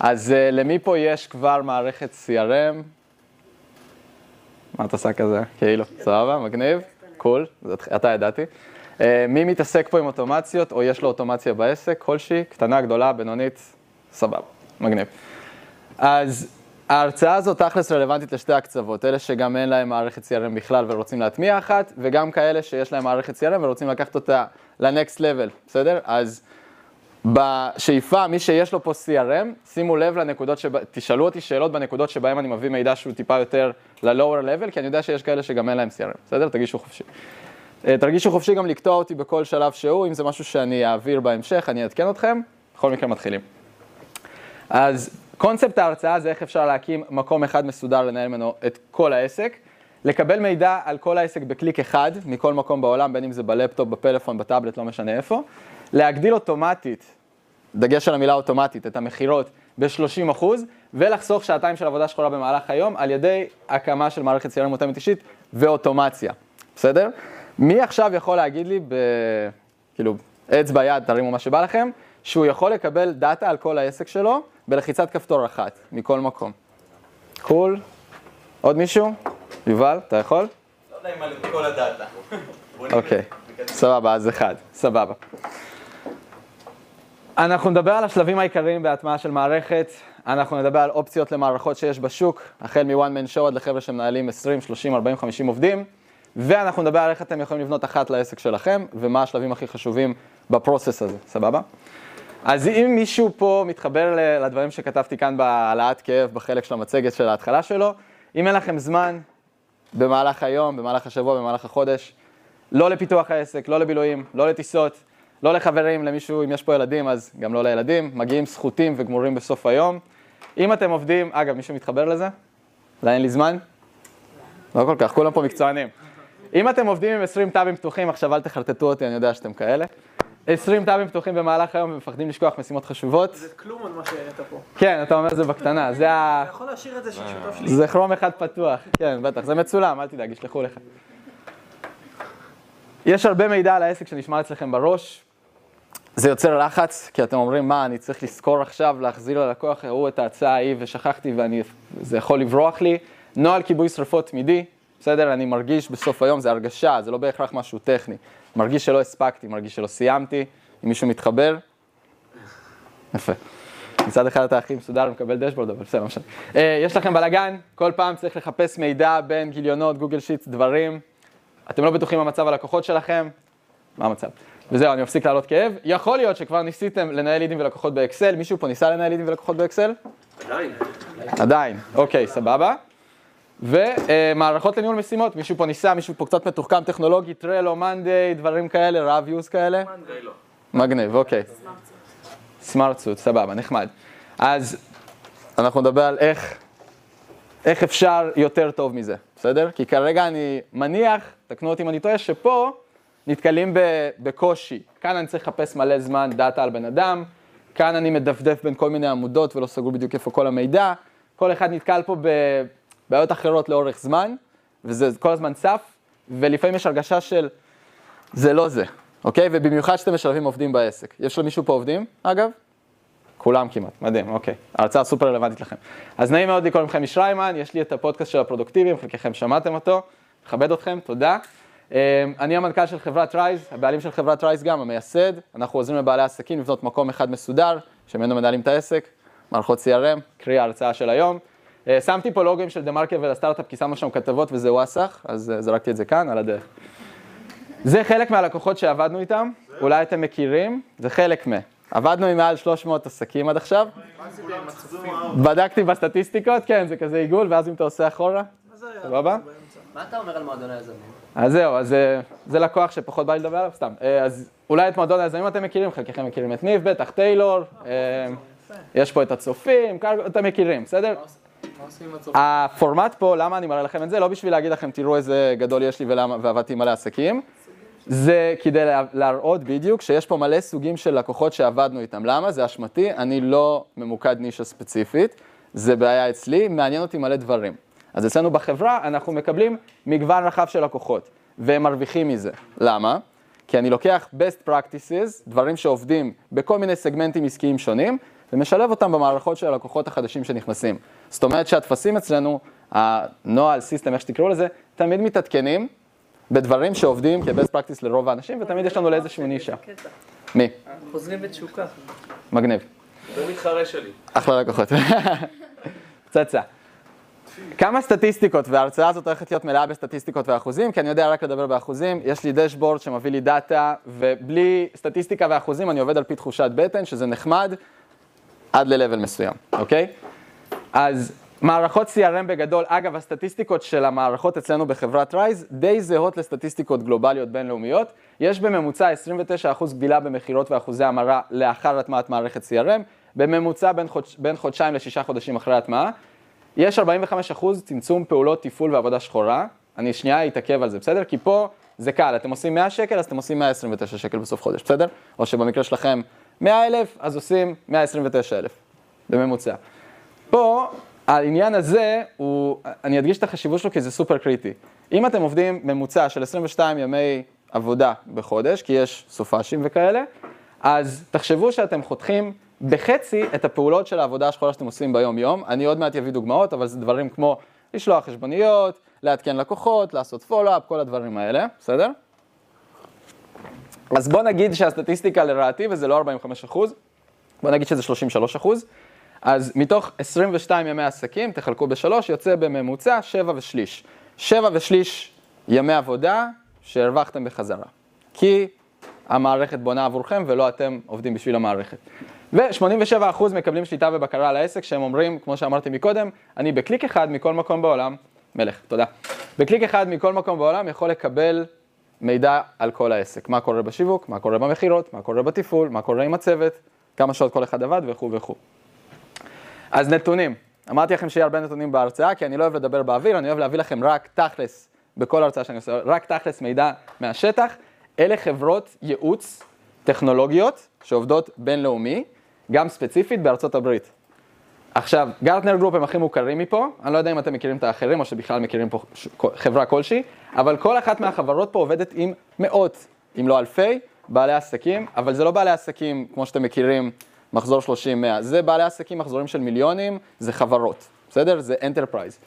אז uh, למי פה יש כבר מערכת CRM? מה את עושה כזה? כאילו, סבבה, מגניב, קול, אתה ידעתי. Uh, מי מתעסק פה עם אוטומציות, או יש לו אוטומציה בעסק, כלשהי, קטנה, גדולה, בינונית, סבבה, מגניב. אז ההרצאה הזאת תכלס רלוונטית לשתי הקצוות, אלה שגם אין להם מערכת CRM בכלל ורוצים להטמיע אחת, וגם כאלה שיש להם מערכת CRM ורוצים לקחת אותה ל-next level, בסדר? אז בשאיפה, מי שיש לו פה CRM, שימו לב לנקודות שבה, תשאלו אותי שאלות בנקודות שבהן אני מביא מידע שהוא טיפה יותר ל-lower level, כי אני יודע שיש כאלה שגם אין להם CRM, בסדר? תרגישו חופשי. אה, תרגישו חופשי גם לקטוע אותי בכל שלב שהוא, אם זה משהו שאני אעביר בהמשך, אני אעדכן אתכם, בכל מקרה מתחילים. אז קונספט ההרצאה זה איך אפשר להקים מקום אחד מסודר לנהל ממנו את כל העסק, לקבל מידע על כל העסק בקליק אחד, מכל מקום בעולם, בין אם זה בלפטופ, בפלאפון, בטאבלט, לא משנה איפה, להגדיל אוטומטית, דגש על המילה אוטומטית, את המכירות ב-30% ולחסוך שעתיים של עבודה שחורה במהלך היום על ידי הקמה של מערכת CRM מותאמת אישית ואוטומציה, בסדר? מי עכשיו יכול להגיד לי, ב... כאילו, אצבע יד, תרימו מה שבא לכם, שהוא יכול לקבל דאטה על כל העסק שלו בלחיצת כפתור אחת, מכל מקום. cool. עוד מישהו? יובל, אתה יכול? לא יודע אם על כל הדאטה. אוקיי, סבבה, אז אחד, סבבה. אנחנו נדבר על השלבים העיקריים בהטמעה של מערכת, אנחנו נדבר על אופציות למערכות שיש בשוק, החל מ-one man show עד לחבר'ה שמנהלים 20, 30, 40, 50 עובדים, ואנחנו נדבר על איך אתם יכולים לבנות אחת לעסק שלכם, ומה השלבים הכי חשובים בפרוסס הזה, סבבה? אז אם מישהו פה מתחבר לדברים שכתבתי כאן בהעלאת כאב בחלק של המצגת של ההתחלה שלו, אם אין לכם זמן במהלך היום, במהלך השבוע, במהלך החודש, לא לפיתוח העסק, לא לבילויים, לא לטיסות, לא לחברים, למישהו, אם יש פה ילדים, אז גם לא לילדים, מגיעים סחוטים וגמורים בסוף היום. אם אתם עובדים, אגב, מישהו מתחבר לזה? אולי אין לי זמן? לא כל כך, כולם פה מקצוענים. אם אתם עובדים עם 20 טאבים פתוחים, עכשיו אל תחרטטו אותי, אני יודע שאתם כאלה. 20 טאבים פתוחים במהלך היום ומפחדים לשכוח משימות חשובות. זה כלום על מה שהראית פה. כן, אתה אומר זה בקטנה, זה ה... אתה יכול להשאיר את זה של שותף שלי. זה כרום אחד פתוח, כן, בטח, זה מצולם, אל תדאג, ישלחו לך. יש הרבה מידע על העסק שנשמע אצלכם בראש, זה יוצר לחץ, כי אתם אומרים, מה, אני צריך לזכור עכשיו, להחזיר ללקוח, הראו את ההצעה ההיא ושכחתי וזה יכול לברוח לי. נוהל כיבוי שרפות תמידי, בסדר? אני מרגיש בסוף היום, זה הרגשה, זה לא בהכרח משהו טכני. מרגיש שלא הספקתי, מרגיש שלא סיימתי, אם מישהו מתחבר. יפה. מצד אחד אתה הכי מסודר ומקבל דשבורד, אבל בסדר, לא משנה. אה, יש לכם בלאגן, כל פעם צריך לחפש מידע בין גיליונות, גוגל שיט, דברים. אתם לא בטוחים במצב הלקוחות שלכם, מה המצב? וזהו, אני מפסיק לעלות כאב. יכול להיות שכבר ניסיתם לנהל לידים ולקוחות באקסל, מישהו פה ניסה לנהל לידים ולקוחות באקסל? עדיין. עדיין, אוקיי, סבבה. ומערכות לניהול משימות, מישהו פה ניסה, מישהו פה קצת מתוחכם טכנולוגי, טרלו, מאנדיי, דברים כאלה, רב יוז כאלה? מגניב, אוקיי. סמארט סוט, סבבה, נחמד. אז אנחנו נדבר על איך, איך אפשר יותר טוב מזה, בסדר? כי כרגע אני מניח, תקנו אותי אם אני טועה, שפה נתקלים בקושי. כאן אני צריך לחפש מלא זמן דאטה על בן אדם, כאן אני מדפדף בין כל מיני עמודות ולא סגור בדיוק איפה כל המידע. כל אחד נתקל פה בבעיות אחרות לאורך זמן, וזה כל הזמן צף, ולפעמים יש הרגשה של זה לא זה, אוקיי? ובמיוחד שאתם משלבים עובדים בעסק. יש למישהו פה עובדים, אגב? כולם כמעט, מדהים, אוקיי. ההרצאה סופר רלוונטית לכם. אז נעים מאוד לקרוא לכם איש ריימן, יש לי את הפודקאסט של הפרודוקטיביים, חלקכם שמעתם אותו, מכבד אתכם, תודה. אני המנכ"ל של חברת רייז, הבעלים של חברת רייז גם, המייסד. אנחנו עוזרים לבעלי עסקים לבנות מקום אחד מסודר, שממנו מנהלים את העסק, מערכות CRM, קרי ההרצאה של היום. שמתי פה לוגוים של דה מרקר ולסטארט-אפ, כי שמנו שם כתבות וזה וואסאח, אז זרקתי את זה כאן, על הדרך. זה חלק מהלקוחות שעבדנו איתם, אולי אתם מכירים, זה חלק מה. עבדנו עם מעל 300 עסקים עד עכשיו. בדקתי בסטטיסטיקות, כן, זה כזה עיגול, ואז אם אתה עושה אחורה, סבבה? מה אתה אומר על מועדון היזמים? אז זהו, אז זה לקוח שפחות בא לי לדבר עליו, סתם. אז אולי את מועדון היזמים אתם מכירים, חלקכם מכירים את ניב, בטח טיילור, יש פה את הצופים, אתם מכירים, בסדר? הפורמט פה, למה אני מראה לכם את זה? לא בשביל להגיד לכם, תראו איזה גדול יש לי ועבדתי מלא עסקים. זה כדי להראות בדיוק שיש פה מלא סוגים של לקוחות שעבדנו איתם. למה? זה אשמתי, אני לא ממוקד נישה ספציפית, זה בעיה אצלי, מעניין אותי מלא דברים. אז אצלנו בחברה אנחנו מקבלים מגוון רחב של לקוחות, והם מרוויחים מזה. למה? כי אני לוקח best practices, דברים שעובדים בכל מיני סגמנטים עסקיים שונים, ומשלב אותם במערכות של הלקוחות החדשים שנכנסים. זאת אומרת שהטפסים אצלנו, הנוהל, סיסטם, איך שתקראו לזה, תמיד מתעדכנים בדברים שעובדים כ-best practice לרוב האנשים, ותמיד יש לנו לאיזשהו נישה. קטע. מי? חוזרים בתשוקה. מגניב. זה מתחרה שלי. אחלה לקוחות. פצצה. כמה סטטיסטיקות, וההרצאה הזאת הולכת להיות מלאה בסטטיסטיקות ואחוזים, כי אני יודע רק לדבר באחוזים. יש לי דשבורד שמביא לי דאטה, ובלי סטטיסטיקה ואחוזים אני עובד על פי תחושת בטן, שזה נחמד, עד ל-level מסוים, אוקיי? אז מערכות CRM בגדול, אגב, הסטטיסטיקות של המערכות אצלנו בחברת רייז די זהות לסטטיסטיקות גלובליות בינלאומיות. יש בממוצע 29% גדילה במכירות ואחוזי המרה לאחר הטמעת מערכת CRM, בממוצע בין, חודש, בין חודשיים לשישה חודשים אחרי הטמעה. יש 45% צמצום פעולות תפעול ועבודה שחורה. אני שנייה אתעכב על זה, בסדר? כי פה זה קל, אתם עושים 100 שקל, אז אתם עושים 129 שקל בסוף חודש, בסדר? או שבמקרה שלכם 100 אלף, אז עושים 129 אלף, בממוצע. פה, העניין הזה, הוא, אני אדגיש את החשיבות שלו כי זה סופר קריטי. אם אתם עובדים ממוצע של 22 ימי עבודה בחודש, כי יש סופאשים וכאלה, אז תחשבו שאתם חותכים בחצי את הפעולות של העבודה השחורה שאתם עושים ביום-יום. אני עוד מעט אביא דוגמאות, אבל זה דברים כמו לשלוח חשבוניות, לעדכן לקוחות, לעשות פולו-אפ, כל הדברים האלה, בסדר? אז בוא נגיד שהסטטיסטיקה לרעתי, וזה לא 45 אחוז, בוא נגיד שזה 33 אחוז, אז מתוך 22 ימי עסקים, תחלקו בשלוש, יוצא בממוצע 7 ושליש. 7 ושליש ימי עבודה שהרווחתם בחזרה. כי המערכת בונה עבורכם ולא אתם עובדים בשביל המערכת. ו-87% מקבלים שליטה ובקרה על העסק, שהם אומרים, כמו שאמרתי מקודם, אני בקליק אחד מכל מקום בעולם, מלך, תודה. בקליק אחד מכל מקום בעולם יכול לקבל מידע על כל העסק. מה קורה בשיווק, מה קורה במכירות, מה קורה בתפעול, מה קורה עם הצוות, כמה שעות כל אחד עבד וכו' וכו'. אז נתונים. אמרתי לכם שיהיה הרבה נתונים בהרצאה, כי אני לא אוהב לדבר באוויר, אני אוהב להביא לכם רק תכלס בכל הרצאה שאני עושה, רק תכלס מידע מהשטח. אלה חברות ייעוץ טכנולוגיות שעובדות בינלאומי, גם ספציפית בארצות הברית. עכשיו, Gartner Group הם הכי מוכרים מפה, אני לא יודע אם אתם מכירים את האחרים או שבכלל מכירים פה חברה כלשהי, אבל כל אחת מהחברות פה עובדת עם מאות, אם לא אלפי, בעלי עסקים, אבל זה לא בעלי עסקים כמו שאתם מכירים, מחזור 30-100, זה בעלי עסקים, מחזורים של מיליונים, זה חברות, בסדר? זה enterprise.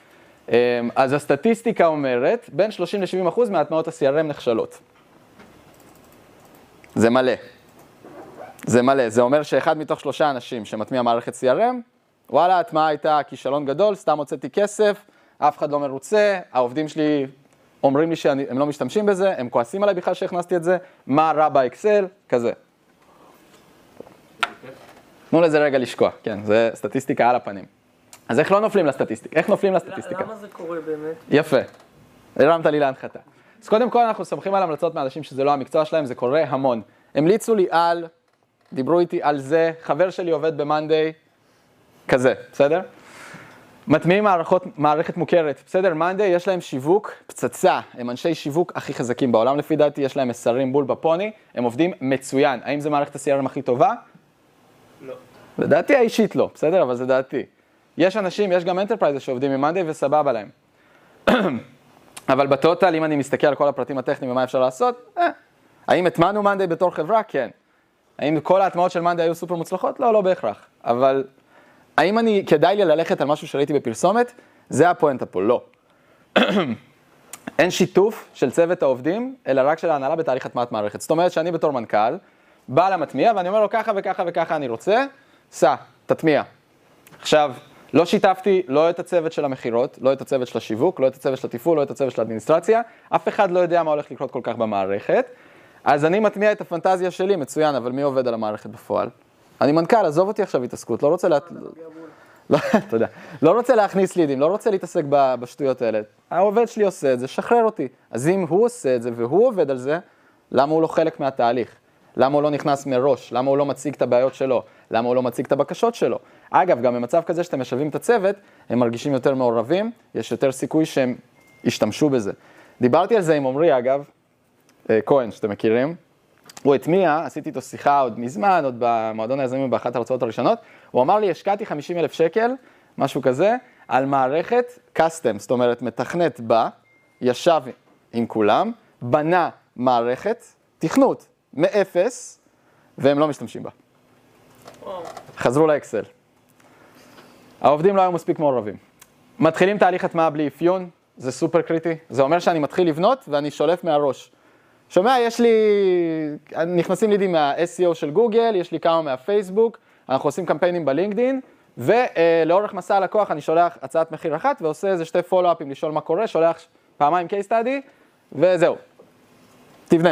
אז הסטטיסטיקה אומרת, בין 30 ל-70 אחוז מהטמעות ה- CRM נכשלות. זה מלא. זה מלא, זה אומר שאחד מתוך שלושה אנשים שמטמיע מערכת CRM, וואלה, ההטמעה הייתה כישלון גדול, סתם הוצאתי כסף, אף אחד לא מרוצה, העובדים שלי אומרים לי שהם לא משתמשים בזה, הם כועסים עליי בכלל שהכנסתי את זה, מה רע באקסל, כזה. תנו לזה רגע לשקוע, כן, זה סטטיסטיקה על הפנים. אז איך לא נופלים לסטטיסטיקה? איך נופלים לסטטיסטיקה? למה זה קורה באמת? יפה, הרמת לי להנחתה. אז קודם כל אנחנו סומכים על המלצות מאנשים שזה לא המקצוע שלהם, זה קורה המון. המליצו לי על, דיברו איתי על זה, חבר שלי עובד במאנדיי, כזה, בסדר? מטמיעים מערכות, מערכת מוכרת, בסדר? מאנדיי יש להם שיווק פצצה, הם אנשי שיווק הכי חזקים בעולם לפי דעתי, יש להם מסרים בול בפוני, הם עובדים מצוין. האם זה מערכת ה- CRM הכי טובה? לא. לדעתי האישית לא, בסדר? אבל זה דעתי. יש אנשים, יש גם enterprises שעובדים עם מאנדיי וסבבה להם. אבל בטוטל, אם אני מסתכל על כל הפרטים הטכניים ומה אפשר לעשות, אה. האם הטמענו מאנדיי בתור חברה? כן. האם כל ההטמעות של מאנדיי היו סופר מוצלחות? לא, לא בהכרח. אבל האם אני, כדאי לי ללכת על משהו שראיתי בפרסומת? זה הפואנטה פה, לא. אין שיתוף של צוות העובדים, אלא רק של ההנהלה בתהליך הטמעת מערכת. זאת אומרת שאני בתור מנכ"ל, בא למטמיע ואני אומר לו ככה וככה וככה אני רוצה, סע, תטמיע. עכשיו, לא שיתפתי לא את הצוות של המכירות, לא את הצוות של השיווק, לא את הצוות של התפעול, לא את הצוות של האדמיניסטרציה, אף אחד לא יודע מה הולך לקרות כל כך במערכת. אז אני מטמיע את הפנטזיה שלי, מצוין, אבל מי עובד על המערכת בפועל? אני מנכ"ל, עזוב אותי עכשיו התעסקות, לא רוצה לה... לא, תודה. לא רוצה להכניס לידים, לא רוצה להתעסק בשטויות האלה. העובד שלי עושה את זה, שחרר אותי. אז אם הוא עושה את זה והוא עובד על זה, למה הוא לא חלק מהתהליך? למה הוא לא נכנס מראש? למה הוא לא מציג את הבעיות שלו? למה הוא לא מציג את הבקשות שלו? אגב, גם במצב כזה שאתם משלבים את הצוות, הם מרגישים יותר מעורבים, יש יותר סיכוי שהם ישתמשו בזה. דיברתי על זה עם עמרי, אגב, כהן, שאתם מכירים. הוא הטמיע, עשיתי איתו שיחה עוד מזמן, עוד במועדון היזמים באחת ההרצאות הראשונות, הוא אמר לי, השקעתי 50 אלף שקל, משהו כזה, על מערכת custom, זאת אומרת, מתכנת בה, ישב עם כולם, בנה מערכת, תכנות, מאפס, והם לא משתמשים בה. וואו. חזרו לאקסל. העובדים לא היו מספיק מעורבים. מתחילים תהליך הטמעה בלי אפיון, זה סופר קריטי. זה אומר שאני מתחיל לבנות ואני שולף מהראש. שומע, יש לי, נכנסים לידים מה-SEO של גוגל, יש לי כמה מהפייסבוק, אנחנו עושים קמפיינים בלינקדין, ולאורך מסע הלקוח אני שולח הצעת מחיר אחת ועושה איזה שתי פולו-אפים לשאול מה קורה, שולח פעמיים case study, וזהו. תבנה.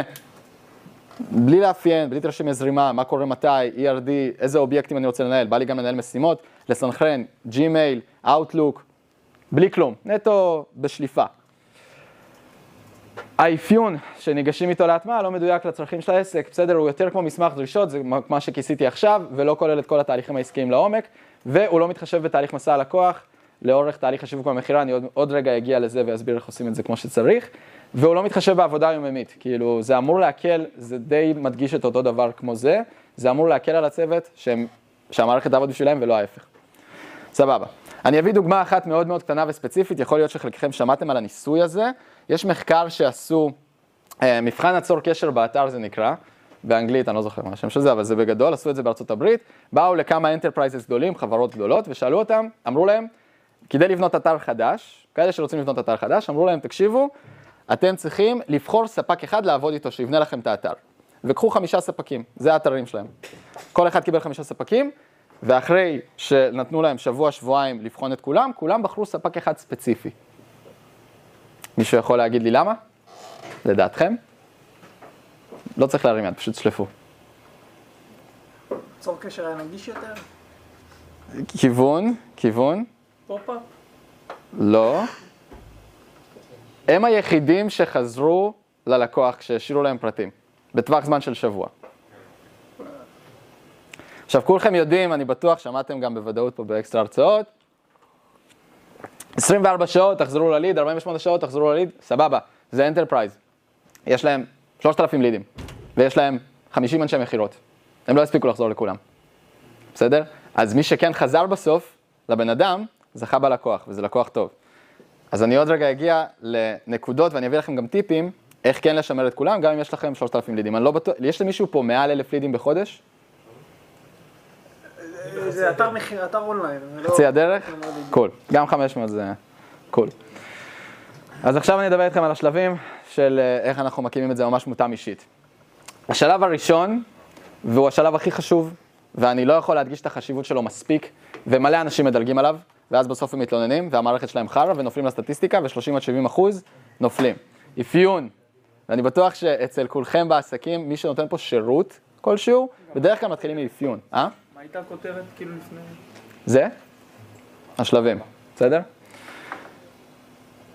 בלי לאפיין, בלי תרשים זרימה, מה קורה מתי, ERD, איזה אובייקטים אני רוצה לנהל, בא לי גם לנהל משימות, לסנכרן, ג'ימייל, Outlook, בלי כלום, נטו בשליפה. האפיון שניגשים איתו להטמעה לא מדויק לצרכים של העסק, בסדר, הוא יותר כמו מסמך דרישות, זה מה שכיסיתי עכשיו, ולא כולל את כל התהליכים העסקיים לעומק, והוא לא מתחשב בתהליך מסע הלקוח, לאורך תהליך השיווק והמכירה, אני עוד, עוד רגע אגיע לזה ואסביר איך עושים את זה כמו שצריך, והוא לא מתחשב בעבודה היומיומית, כאילו זה אמור להקל, זה די מדגיש את אותו דבר כמו זה, זה אמור להקל על הצוות שהם, שהמערכת תעבוד בשבילם ולא ההפך. סבבה. אני אביא דוגמה אחת מאוד מאוד קטנה וספציפית, יכול להיות שחלקכם שמעתם על הניסוי הזה. יש מחקר שעשו, אה, מבחן עצור קשר באתר זה נקרא, באנגלית, אני לא זוכר מה השם של זה, אבל זה בגדול, עשו את זה בארצות הברית, באו לכמה enterprises גדולים, חברות גדולות, ושאלו אותם, אמרו להם, כדי לבנות אתר חדש, כאלה שרוצים לבנות אתר חדש, אמרו להם, תקשיבו, אתם צריכים לבחור ספק אחד לעבוד איתו, שיבנה לכם את האתר. וקחו חמישה ספקים, זה האתרים שלהם. כל אחד קיבל חמישה ספקים, ואחרי שנתנו להם שבוע, שבועיים לבחון את כולם, כולם בחרו ספק אחד ספציפי. מישהו יכול להגיד לי למה? לדעתכם? לא צריך להרים יד, פשוט שלפו. צור קשר היה נגיש יותר? כיוון, כיוון, פופ-אפ? לא. הם היחידים שחזרו ללקוח כשהשאירו להם פרטים, בטווח זמן של שבוע. עכשיו, כולכם יודעים, אני בטוח, שמעתם גם בוודאות פה באקסטרה הרצאות, 24 שעות תחזרו לליד, 48 שעות תחזרו לליד, סבבה, זה enterprise. יש להם 3,000 לידים, ויש להם 50 אנשי מכירות. הם לא הספיקו לחזור לכולם, בסדר? אז מי שכן חזר בסוף לבן אדם, זכה בלקוח, וזה לקוח טוב. אז אני עוד רגע אגיע לנקודות, ואני אביא לכם גם טיפים, איך כן לשמר את כולם, גם אם יש לכם 3,000 לידים. אני לא בטוח, יש למישהו פה מעל 1,000 לידים בחודש? זה אתר מחיר, אתר אונליין. לא- חצי הדרך? הגיוני. cool. גם 500 זה קול. אז עכשיו אני אדבר איתכם על השלבים של אה, איך אנחנו מקימים את זה ממש מותאם אישית. השלב הראשון, והוא השלב הכי חשוב, ואני לא יכול להדגיש את החשיבות שלו מספיק, ומלא אנשים מדלגים עליו, ואז בסוף הם מתלוננים, והמערכת שלהם חרא, ונופלים לסטטיסטיקה, ו-30 עד 70 אחוז נופלים. אפיון, ואני בטוח שאצל כולכם בעסקים, מי שנותן פה שירות כלשהו, בדרך כלל מתחילים מאפיון, אה? הייתה הכותרת כאילו לפני? זה השלבים, בסדר?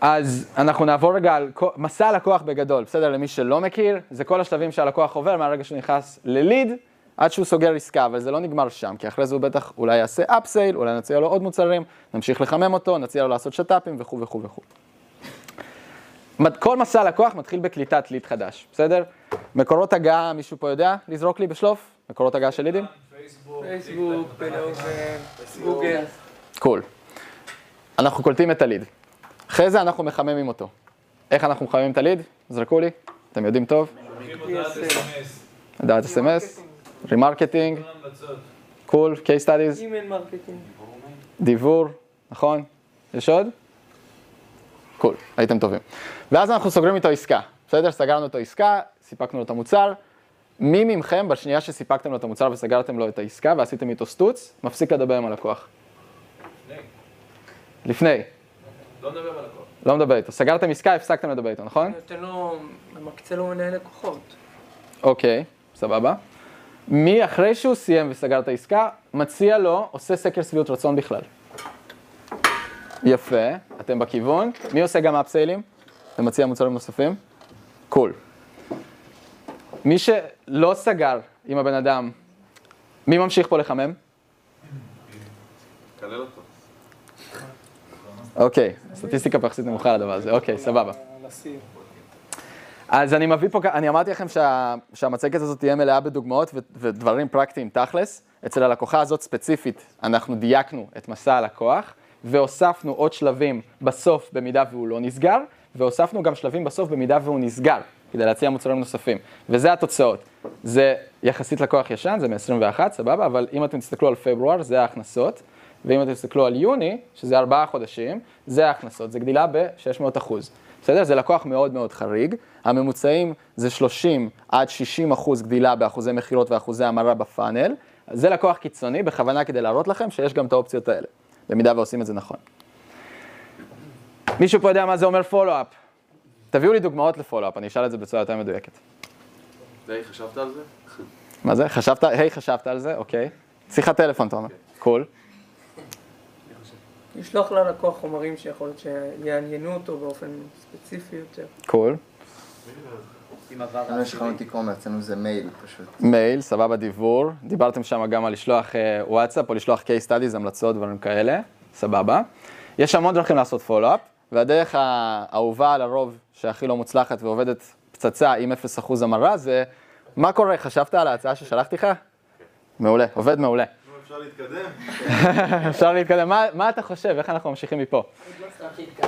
אז אנחנו נעבור רגע על מסע הלקוח בגדול, בסדר? למי שלא מכיר, זה כל השלבים שהלקוח עובר מהרגע שהוא נכנס לליד עד שהוא סוגר עסקה, אבל זה לא נגמר שם, כי אחרי זה הוא בטח אולי יעשה אפסייל, אולי נציע לו עוד מוצרים, נמשיך לחמם אותו, נציע לו לעשות שת"פים וכו' וכו' וכו'. מד- כל מסע הלקוח מתחיל בקליטת ליד חדש, בסדר? מקורות הגעה, מישהו פה יודע לזרוק לי בשלוף? מקורות הגעה של לידים? פייסבוק, פלאובן, גוגל. cool. אנחנו קולטים את הליד. אחרי זה אנחנו מחממים אותו. איך אנחנו מחממים את הליד? זרקו לי, אתם יודעים טוב. הודעת SMS, remarketing, cool, email marketing. דיבור, נכון? יש עוד? cool, הייתם טובים. ואז אנחנו סוגרים איתו עסקה, בסדר? סגרנו איתו עסקה, סיפקנו לו את המוצר. מי מכם, בשנייה שסיפקתם לו את המוצר וסגרתם לו את העסקה ועשיתם איתו סטוץ, מפסיק לדבר עם הלקוח? לפני. לא נדבר על הכל. לא מדבר איתו. סגרתם עסקה, הפסקתם לדבר איתו, נכון? נותן לו, מקצה לו מנהל לקוחות. אוקיי, סבבה. מי אחרי שהוא סיים וסגר את העסקה, מציע לו, עושה סקר שביעות רצון בכלל. יפה, אתם בכיוון. מי עושה גם אפסיילים? ומציע מוצרים נוספים? קול. מי שלא סגר עם הבן אדם, מי ממשיך פה לחמם? אותו. אוקיי, סטטיסטיקה פה יחסית נמוכה לדבר הזה, אוקיי, סבבה. אז אני מביא פה, אני אמרתי לכם שה, שהמצגת הזאת תהיה מלאה בדוגמאות ו, ודברים פרקטיים תכלס. אצל הלקוחה הזאת ספציפית, אנחנו דייקנו את מסע הלקוח, והוספנו עוד שלבים בסוף במידה והוא לא נסגר, והוספנו גם שלבים בסוף במידה והוא נסגר. כדי להציע מוצרים נוספים. וזה התוצאות. זה יחסית לקוח ישן, זה מ-21, סבבה, אבל אם אתם תסתכלו על פברואר, זה ההכנסות, ואם אתם תסתכלו על יוני, שזה ארבעה חודשים, זה ההכנסות, זה גדילה ב-600 אחוז. בסדר? זה לקוח מאוד מאוד חריג. הממוצעים זה 30 עד 60 אחוז גדילה באחוזי מכירות ואחוזי המרה בפאנל. זה לקוח קיצוני, בכוונה כדי להראות לכם שיש גם את האופציות האלה, במידה ועושים את זה נכון. מישהו פה יודע מה זה אומר follow-up? תביאו לי דוגמאות ל follow-up, אני אשאל את זה בצורה יותר מדויקת. די, חשבת על זה? מה זה? חשבת, היי, חשבת על זה? אוקיי. שיחת טלפון, אתה אומר. קול. לשלוח ללקוח חומרים שיכול להיות שיעניינו אותו באופן ספציפי יותר. cool. לנו יש חנות איקום, אצלנו זה מייל פשוט. מייל, סבבה, דיבור. דיברתם שם גם על לשלוח אה, וואטסאפ או לשלוח case studies, המלצות, דברים כאלה. סבבה. יש המון דרכים לעשות פולו-אפ, והדרך האהובה על הרוב, שהכי לא מוצלחת ועובדת פצצה עם 0% המרה, זה מה קורה, חשבת על ההצעה ששלחתי לך? מעולה, עובד מעולה. אפשר להתקדם? אפשר להתקדם. מה, אתה חושב? איך אנחנו ממשיכים מפה? לא.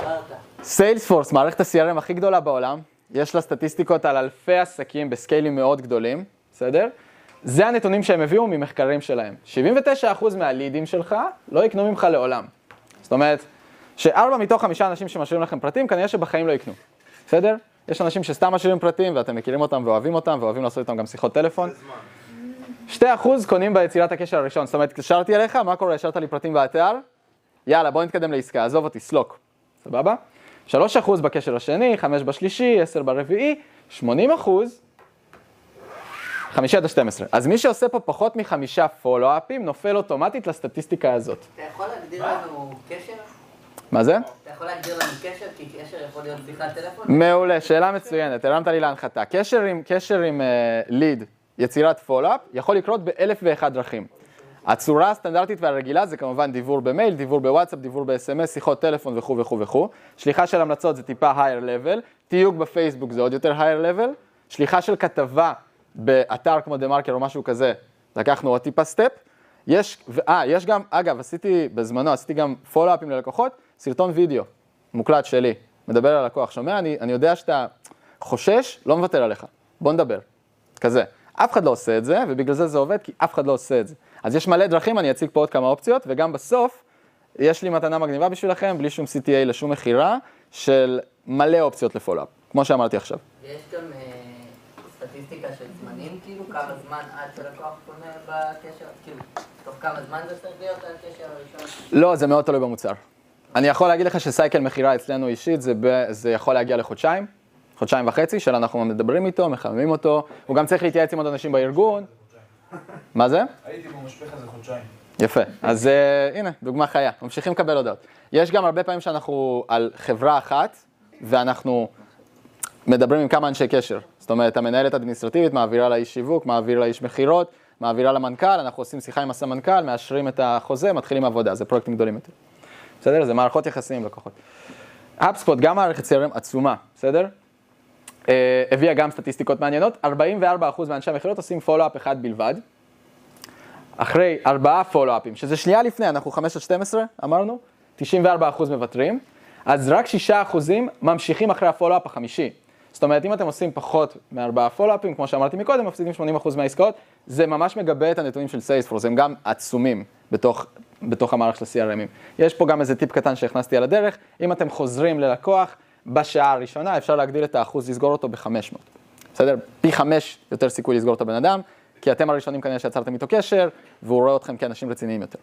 סיילספורס, מערכת ה-CRM הכי גדולה בעולם, יש לה סטטיסטיקות על אלפי עסקים בסקיילים מאוד גדולים, בסדר? זה הנתונים שהם הביאו ממחקרים שלהם. 79% מהלידים שלך לא יקנו ממך לעולם. זאת אומרת, שארבע מתוך חמישה אנשים שמשאירים לכם פרטים, כנראה שבחיים לא יקנו, בסדר? יש אנשים שסתם משאירים פרטים ואתם מכירים אותם ואוהבים אותם ואוהבים לעשות איתם גם שיחות טלפון. 2% קונים ביצירת הקשר הראשון, זאת אומרת, התקשרתי אליך, מה קורה, השארת לי פרטים באתר? יאללה, בוא נתקדם לעסקה, עזוב אותי, סלוק, סבבה? 3% בקשר השני, 5 בשלישי, 10 ברביעי, 80 אחוז, 5 עד ה-12. אז מי שעושה פה פחות מחמישה פולו-אפים, נופל אוטומטית לסטטיסטיקה הזאת. אתה יכול להגדיר לנו קשר? מה זה? אתה יכול להגדיר לנו קשר? כי קשר יכול להיות שיחת טלפון? מעולה, שאלה מצוינת, הרמת לי להנחתה. קשר עם, קשר עם ליד, יצירת פולו-אפ, יכול לקרות באלף ואחד דרכים. הצורה הסטנדרטית והרגילה זה כמובן דיבור במייל, דיבור בוואטסאפ, דיבור ב- SMS, שיחות טלפון וכו' וכו' וכו'. שליחה של המלצות זה טיפה higher level, תיוג בפייסבוק זה עוד יותר higher level, שליחה של כתבה באתר כמו דה מרקר או משהו כזה, לקחנו עוד טיפה step. יש, אה, יש גם, אגב, עשיתי בזמנו, עשיתי גם follow-upים ללקוחות, סרטון וידאו, מוקלט שלי, מדבר על לקוח, שומע, אני, אני יודע שאתה חושש, לא מוותר עליך, בוא נדבר, כזה. אף אחד לא עושה את זה, ובגלל זה זה עובד, כי אף אחד לא עושה את זה. אז יש מלא דרכים, אני אציג פה עוד כמה אופציות, וגם בסוף, יש לי מתנה מגניבה בשבילכם, בלי שום CTA לשום מכירה, של מלא אופציות לפולו-אפ, כמו שאמרתי עכשיו. יש גם אה, סטטיסטיקה של זמנים, כאילו, כמה זמן עד שלקוח פונה בקשר, כאילו, תוך כמה זמן זה צריך להיות הקשר הראשון? לא, זה מאוד תלוי במוצר. אני יכול להגיד לך שסייקל מכירה אצלנו אישית, זה, ב, זה יכול להגיע לחודשיים, חודשיים וחצי, שאנחנו מדברים איתו, מחממים אותו, הוא גם צריך להתייעץ עם עוד אנשים בארגון. מה זה? הייתי במשפך איזה חודשיים. יפה, אז uh, הנה, דוגמה חיה, ממשיכים לקבל הודעות. יש גם הרבה פעמים שאנחנו על חברה אחת, ואנחנו מדברים עם כמה אנשי קשר. זאת אומרת, המנהלת האדמיניסטרטיבית מעבירה לאיש שיווק, מעביר לאיש מכירות, מעבירה למנכ"ל, אנחנו עושים שיחה עם הסמנכ"ל, מאשרים את החוזה, מתחילים עבודה, זה פרויקטים גדולים יותר. בסדר? זה מערכות יחסים עם לקוחות. אפספוט, גם מערכת CRM עצומה, בסדר? Uh, הביאה גם סטטיסטיקות מעניינות, 44% מאנשי המכירות עושים פולו-אפ אחד בלבד. אחרי ארבעה פולו-אפים, שזה שנייה לפני, אנחנו 5 עד 12, אמרנו, 94% מוותרים, אז רק 6% ממשיכים אחרי הפולו-אפ החמישי. זאת אומרת, אם אתם עושים פחות מארבעה פולו-אפים, כמו שאמרתי מקודם, מפסידים 80% מהעסקאות, זה ממש מגבה את הנתונים של סיילספורס, הם גם עצומים בתוך, בתוך המערכת של ה-CRMים. יש פה גם איזה טיפ קטן שהכנסתי על הדרך, אם אתם חוזרים ללקוח בשעה הראשונה, אפשר להגדיל את האחוז לסגור אותו ב-500. בסדר? פי 5 יותר סיכוי לסגור את הבן אדם, כי אתם הראשונים כנראה שיצרתם איתו קשר, והוא רואה אתכם כאנשים רציניים יותר.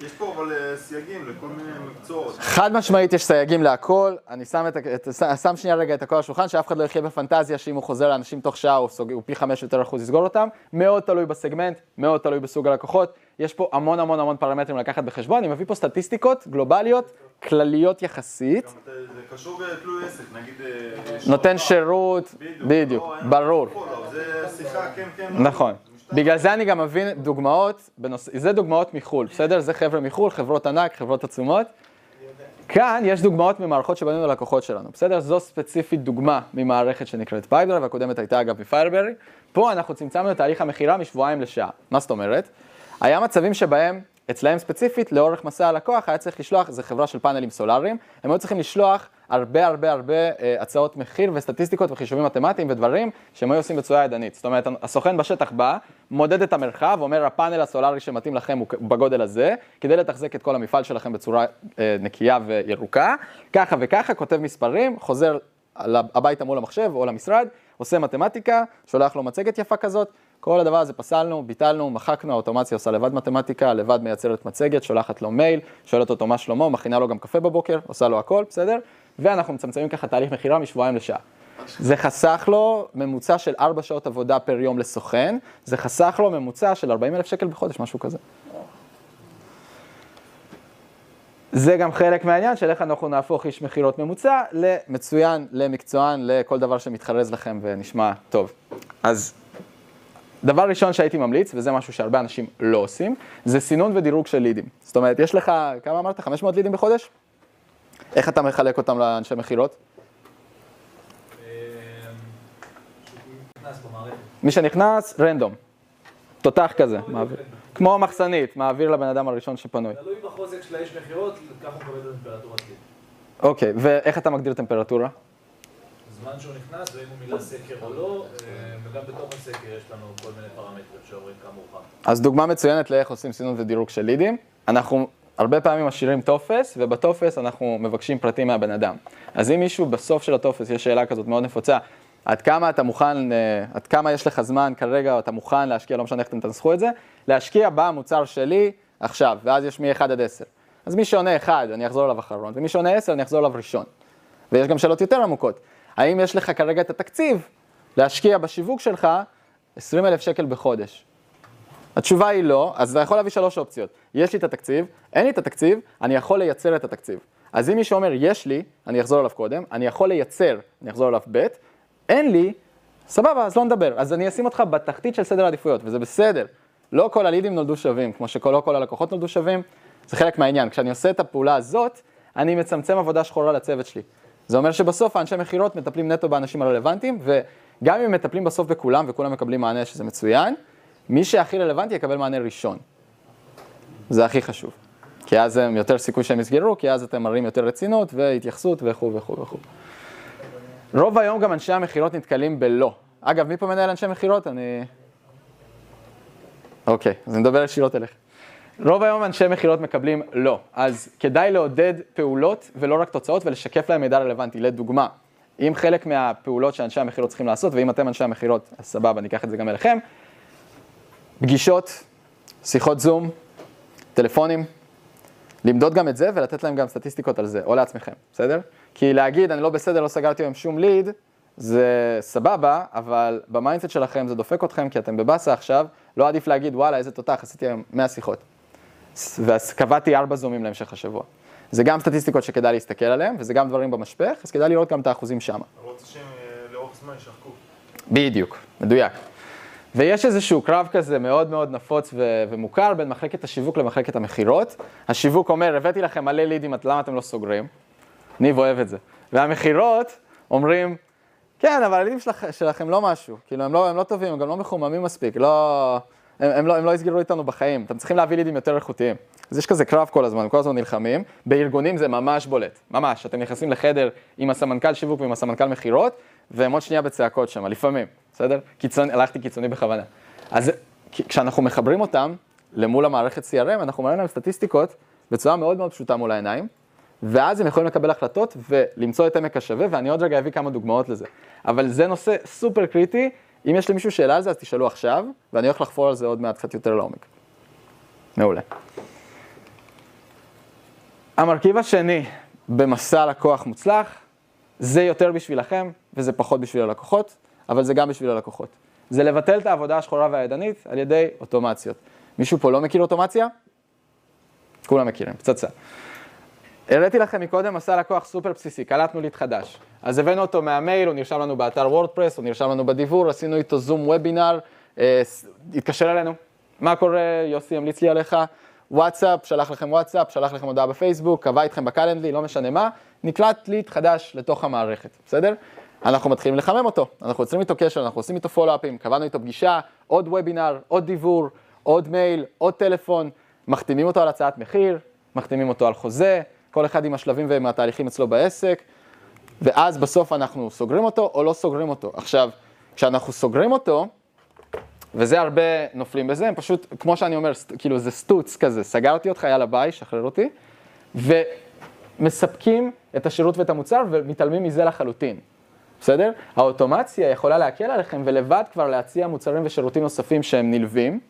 יש פה אבל אה, סייגים לכל מיני מקצועות. חד משמעית יש סייגים להכל, אני שם, את, את, שם שנייה רגע את הכל על השולחן, שאף אחד לא יחיה בפנטזיה שאם הוא חוזר לאנשים תוך שעה הוא, סוג, הוא פי חמש יותר אחוז לסגור אותם, מאוד תלוי בסגמנט, מאוד תלוי בסוג הלקוחות, יש פה המון המון המון פרמטרים לקחת בחשבון, אני מביא פה סטטיסטיקות גלובליות, כלליות יחסית, גם אתה- זה קשור בתלוי עסק, נגיד... אה, נותן שעות. שירות, בדיוק, לא, ברור. follow-up, זה שיחה, כן, כן. נכון. בגלל זה אני גם מבין דוגמאות, בנוס... זה דוגמאות מחו"ל, בסדר? זה חבר'ה מחו"ל, חברות ענק, חברות עצומות. כאן יש דוגמאות ממערכות שבנינו ללקוחות שלנו, בסדר? זו ספציפית דוגמה ממערכת שנקראת Pipedrive, הקודמת הייתה אגב מ Fireberry. פה אנחנו צמצמנו את תהליך המכירה משבועיים לשעה. מה זאת אומרת? היה מצבים שבהם, אצלהם ספציפית, לאורך מסע הלקוח היה צריך לשלוח, זו חברה של פאנלים סולאריים, הם היו צריכים לשלוח הרבה הרבה הרבה אה, הצעות מחיר וסטטיסטיקות וחישובים מתמטיים ודברים שהם היו עושים בצורה ידנית. זאת אומרת, הסוכן בשטח בא, מודד את המרחב, אומר הפאנל הסולארי שמתאים לכם הוא בגודל הזה, כדי לתחזק את כל המפעל שלכם בצורה אה, נקייה וירוקה, ככה וככה, כותב מספרים, חוזר הביתה מול המחשב או למשרד, עושה מתמטיקה, שולח לו מצגת יפה כזאת, כל הדבר הזה פסלנו, ביטלנו, מחקנו, האוטומציה עושה לבד מתמטיקה, לבד מייצרת מצגת, שולחת לו מייל, שואלת אותו מה שלמה, מכינה לו גם קפה בבוקר, עושה לו הכל, בסדר? ואנחנו מצמצמים ככה תהליך מכירה משבועיים לשעה. זה חסך לו ממוצע של 4 שעות עבודה פר יום לסוכן, זה חסך לו ממוצע של 40 אלף שקל בחודש, משהו כזה. זה גם חלק מהעניין של איך אנחנו נהפוך איש מכירות ממוצע למצוין, למקצוען, לכל דבר שמתחרז לכם ונשמע טוב. אז דבר ראשון שהייתי ממליץ, וזה משהו שהרבה אנשים לא עושים, זה סינון ודירוג של לידים. זאת אומרת, יש לך, כמה אמרת? 500 לידים בחודש? איך אתה מחלק אותם לאנשי מכירות? מי שנכנס, רנדום. תותח כזה, מעביר. כמו מחסנית, מעביר לבן אדם הראשון שפנוי. תלוי בחוזק של האיש מכירות, ככה הוא מקבל את הטמפרטורת ליד. אוקיי, ואיך אתה מגדיר טמפרטורה? זמן שהוא נכנס, ואם הוא מילא סקר או לא, אה, וגם בתוך הסקר יש לנו כל מיני פרמטרים שאומרים כמה הוא חם. אז דוגמה מצוינת לאיך עושים סינון ודירוג של לידים. אנחנו הרבה פעמים משאירים טופס, ובטופס אנחנו מבקשים פרטים מהבן אדם. אז אם מישהו בסוף של הטופס, יש שאלה כזאת מאוד נפוצה, עד כמה אתה מוכן, אה, עד כמה יש לך זמן כרגע, או אתה מוכן להשקיע, לא משנה איך אתם תנסחו את זה, להשקיע במוצר שלי עכשיו, ואז יש מ-1 עד 10. אז מי שעונה 1, אני אחזור אליו אחרון, ומי שעונה 10, אני אחזור אליו ראשון. ויש גם שאלות יותר עמוקות. האם יש לך כרגע את התקציב להשקיע בשיווק שלך 20 אלף שקל בחודש? התשובה היא לא, אז אתה יכול להביא שלוש אופציות. יש לי את התקציב, אין לי את התקציב, אני יכול לייצר את התקציב. אז אם מישהו אומר, יש לי, אני אחזור אליו קודם, אני יכול לייצר, אני אחזור אליו ב', אין לי, סבבה, אז לא נדבר. אז אני אשים אותך בתחתית של סדר העדיפויות, וזה בסדר. לא כל הלידים נולדו שווים, כמו שלא כל הלקוחות נולדו שווים, זה חלק מהעניין. כשאני עושה את הפעולה הזאת, אני מצמצם עבודה שחורה לצוות שלי. זה אומר שבסוף האנשי מכירות מטפלים נטו באנשים הרלוונטיים, וגם אם הם מטפלים בסוף בכולם וכולם מקבלים מענה שזה מצוין, מי שהכי רלוונטי יקבל מענה ראשון. זה הכי חשוב. כי אז הם יותר סיכוי שהם יסגרו, כי אז אתם מראים יותר רצינות והתייחסות וכו' וכו' וכו'. רוב היום גם אנשי המכירות נתקלים בלא. אגב, מי פה מנהל אנשי מכירות? אני... אוקיי, אז אני מדבר ישירות אליך. רוב היום אנשי מכירות מקבלים לא, אז כדאי לעודד פעולות ולא רק תוצאות ולשקף להם מידע רלוונטי. לדוגמה, אם חלק מהפעולות שאנשי המכירות צריכים לעשות, ואם אתם אנשי המכירות, אז סבבה, אני אקח את זה גם אליכם, פגישות, שיחות זום, טלפונים, למדוד גם את זה ולתת להם גם סטטיסטיקות על זה, או לעצמכם, בסדר? כי להגיד, אני לא בסדר, לא סגרתי היום שום ליד, זה סבבה, אבל ב mindset שלכם זה דופק אתכם, כי אתם בבאסה עכשיו, לא עדיף להגיד, וואלה, איזה תותח, עשיתי היום 100 שיחות. וקבעתי 4 זומים להמשך השבוע. זה גם סטטיסטיקות שכדאי להסתכל עליהן, וזה גם דברים במשפך, אז כדאי לראות גם את האחוזים שם. רוצה שהם אה, לאורך זמן ישחקו. בדיוק, מדויק. ויש איזשהו קרב כזה מאוד מאוד נפוץ ו- ומוכר בין מחלקת השיווק למחלקת המכירות. השיווק אומר, הבאתי לכם מלא לידים, למה אתם לא סוגרים? ניב אוהב את זה. והמכירות אומרים, כן, אבל הלידים שלכ, שלכם לא משהו. כאילו, הם לא, הם לא טובים, הם גם לא מחוממים מספיק, לא... הם, הם, לא, הם לא יסגרו איתנו בחיים. אתם צריכים להביא לידים יותר איכותיים. אז יש כזה קרב כל הזמן, כל הזמן נלחמים. בארגונים זה ממש בולט, ממש. אתם נכנסים לחדר עם הסמנכ"ל שיווק ועם הסמנכ"ל מכירות, והם עוד שנייה בצעקות שם, לפעמים, בסדר? קיצוני, הלכתי קיצוני בכוונה. אז כשאנחנו מחברים אותם למול המערכת CRM, אנחנו מראים להם סטטיסטיקות בצורה מאוד מאוד פשוטה מול העיניים, ואז הם יכולים לקבל החלטות ולמצוא את עמק השווה, ואני עוד רגע אביא כמה דוגמאות לזה. אבל זה נושא סופר קריטי, אם יש למישהו שאלה על זה, אז תשאלו עכשיו, ואני הולך לחפור על זה עוד מעט קצת יותר לעומק. מעולה. המרכיב השני במסע לקוח מוצלח, זה יותר בשבילכם וזה פחות בשביל הלקוחות, אבל זה גם בשביל הלקוחות. זה לבטל את העבודה השחורה והידנית על ידי אוטומציות. מישהו פה לא מכיר אוטומציה? כולם מכירים, פצצה. הראיתי לכם מקודם מסע לקוח סופר בסיסי, קלטנו ליד חדש. אז הבאנו אותו מהמייל, הוא נרשם לנו באתר וורדפרס, הוא נרשם לנו בדיבור, עשינו איתו זום וובינר, אה, התקשר אלינו. מה קורה, יוסי המליץ לי עליך, וואטסאפ, שלח לכם וואטסאפ, שלח לכם הודעה בפייסבוק, קבע איתכם בקלנדלי, לא משנה מה, נקלט ליד חדש לתוך המערכת, בסדר? אנחנו מתחילים לחמם אותו, אנחנו יוצרים איתו קשר, אנחנו עושים איתו פולו-אפים, קבענו איתו פגישה, עוד וובינר, עוד דיבור, עוד מייל, עוד טלפון, מחתימים אותו על הצעת מחיר, מחתימים אותו על חוזה, כל אחד עם השלבים ועם התהליכים אצלו בעסק, ואז בסוף אנחנו סוגרים אותו או לא סוגרים אותו. עכשיו, כשאנחנו סוגרים אותו, וזה הרבה נופלים בזה, הם פשוט, כמו שאני אומר, כאילו זה סטוץ כזה, סגרתי אותך, יאללה ביי, שחרר אותי, ומספקים את השירות ואת המוצר ומתעלמים מזה לחלוטין, בסדר? האוטומציה יכולה להקל עליכם ולבד כבר להציע מוצרים ושירותים נוספים שהם נלווים,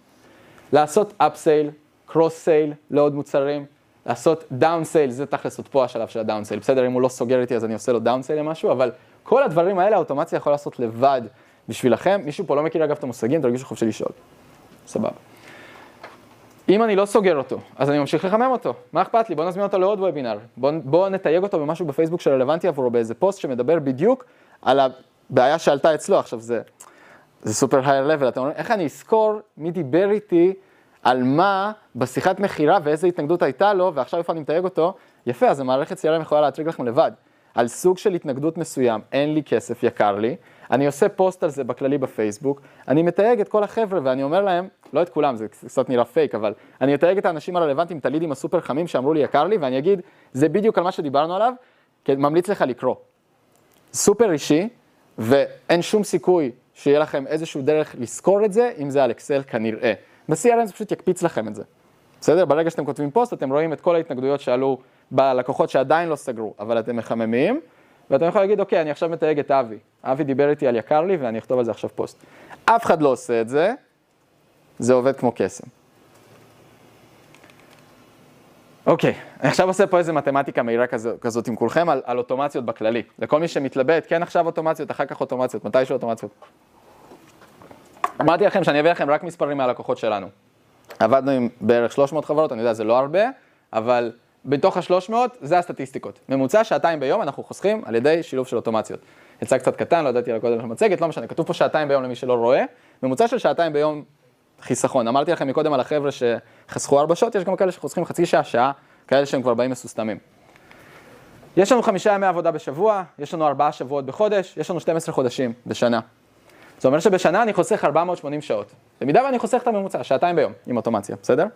לעשות upsale, cross sale לעוד מוצרים, לעשות down sale, זה תכלס עוד פה השלב של ה down sale, בסדר? אם הוא לא סוגר איתי אז אני עושה לו down sale למשהו, אבל כל הדברים האלה האוטומציה יכולה לעשות לבד בשבילכם. מישהו פה לא מכיר אגב את המושגים, תרגישו חופשי לשאול. סבבה. אם אני לא סוגר אותו, אז אני ממשיך לחמם אותו. מה אכפת לי? בוא נזמין אותו לעוד וובינר. בוא, בוא נתייג אותו במשהו בפייסבוק שרלוונטי עבורו, באיזה פוסט שמדבר בדיוק על הבעיה שעלתה אצלו. עכשיו זה, זה סופר higher level, אתם אומרים, איך אני אזכור מי דיבר איתי על מה בשיחת מכירה ואיזה התנגדות הייתה לו, ועכשיו איפה אני מתייג אותו? יפה, אז המערכת CRM יכולה להטריג לכם לבד. על סוג של התנגדות מסוים, אין לי כסף, יקר לי, אני עושה פוסט על זה בכללי בפייסבוק, אני מתייג את כל החבר'ה ואני אומר להם, לא את כולם, זה קצת נראה פייק, אבל אני אתייג את האנשים הרלוונטיים, את הלידים הסופר חמים שאמרו לי יקר לי, ואני אגיד, זה בדיוק על מה שדיברנו עליו, ממליץ לך לקרוא. סופר אישי, ואין שום סיכוי שיהיה לכם איזשהו דרך לזכור את זה, אם זה על אקסל כנראה. ב- CRM זה פשוט יקפיץ לכם את זה. בסדר? ברגע שאתם כותבים פוסט, אתם רואים את כל ההתנגדויות שעלו בלקוחות שעדיין לא סגרו, אבל אתם מחממים, ואתם יכולים להגיד, אוקיי, אני עכשיו מתייג את אבי. אבי דיבר איתי על יקר לי, ואני אכתוב על זה עכשיו פוסט. אף אחד לא עושה את זה, זה עובד כמו קסם. אוקיי, אני עכשיו עושה פה איזה מתמטיקה מהירה כזו, כזאת עם כולכם על, על אוטומציות בכללי. לכל מי שמתלבט, כן עכשיו אוטומציות, אחר כך אוטומציות, מתישהו אוטומציות. אמרתי לכם שאני אביא לכם רק מספרים מהלקוחות שלנו. עבדנו עם בערך 300 חברות, אני יודע, זה לא הרבה, אבל בתוך ה-300 זה הסטטיסטיקות. ממוצע שעתיים ביום אנחנו חוסכים על ידי שילוב של אוטומציות. יצא קצת קטן, לא ידעתי על הקודם של המצגת, לא משנה, כתוב פה שעתיים ביום למי שלא רואה, ממוצע של שעתיים ביום חיסכון. אמרתי לכם מקודם על החבר'ה שחסכו ארבע שעות, יש גם כאלה שחוסכים חצי שעה, שעה, כאלה שהם כבר באים מסוסתמים. יש לנו חמישה ימי עבודה בשבוע, יש לנו ארבעה שבועות בחודש, יש לנו 12 חודשים בשנה. זאת אומרת שבשנה אני חוסך 480 שעות. במידה ואני חוסך את הממוצע, שעתיים ביום, עם אוטומציה, בסדר?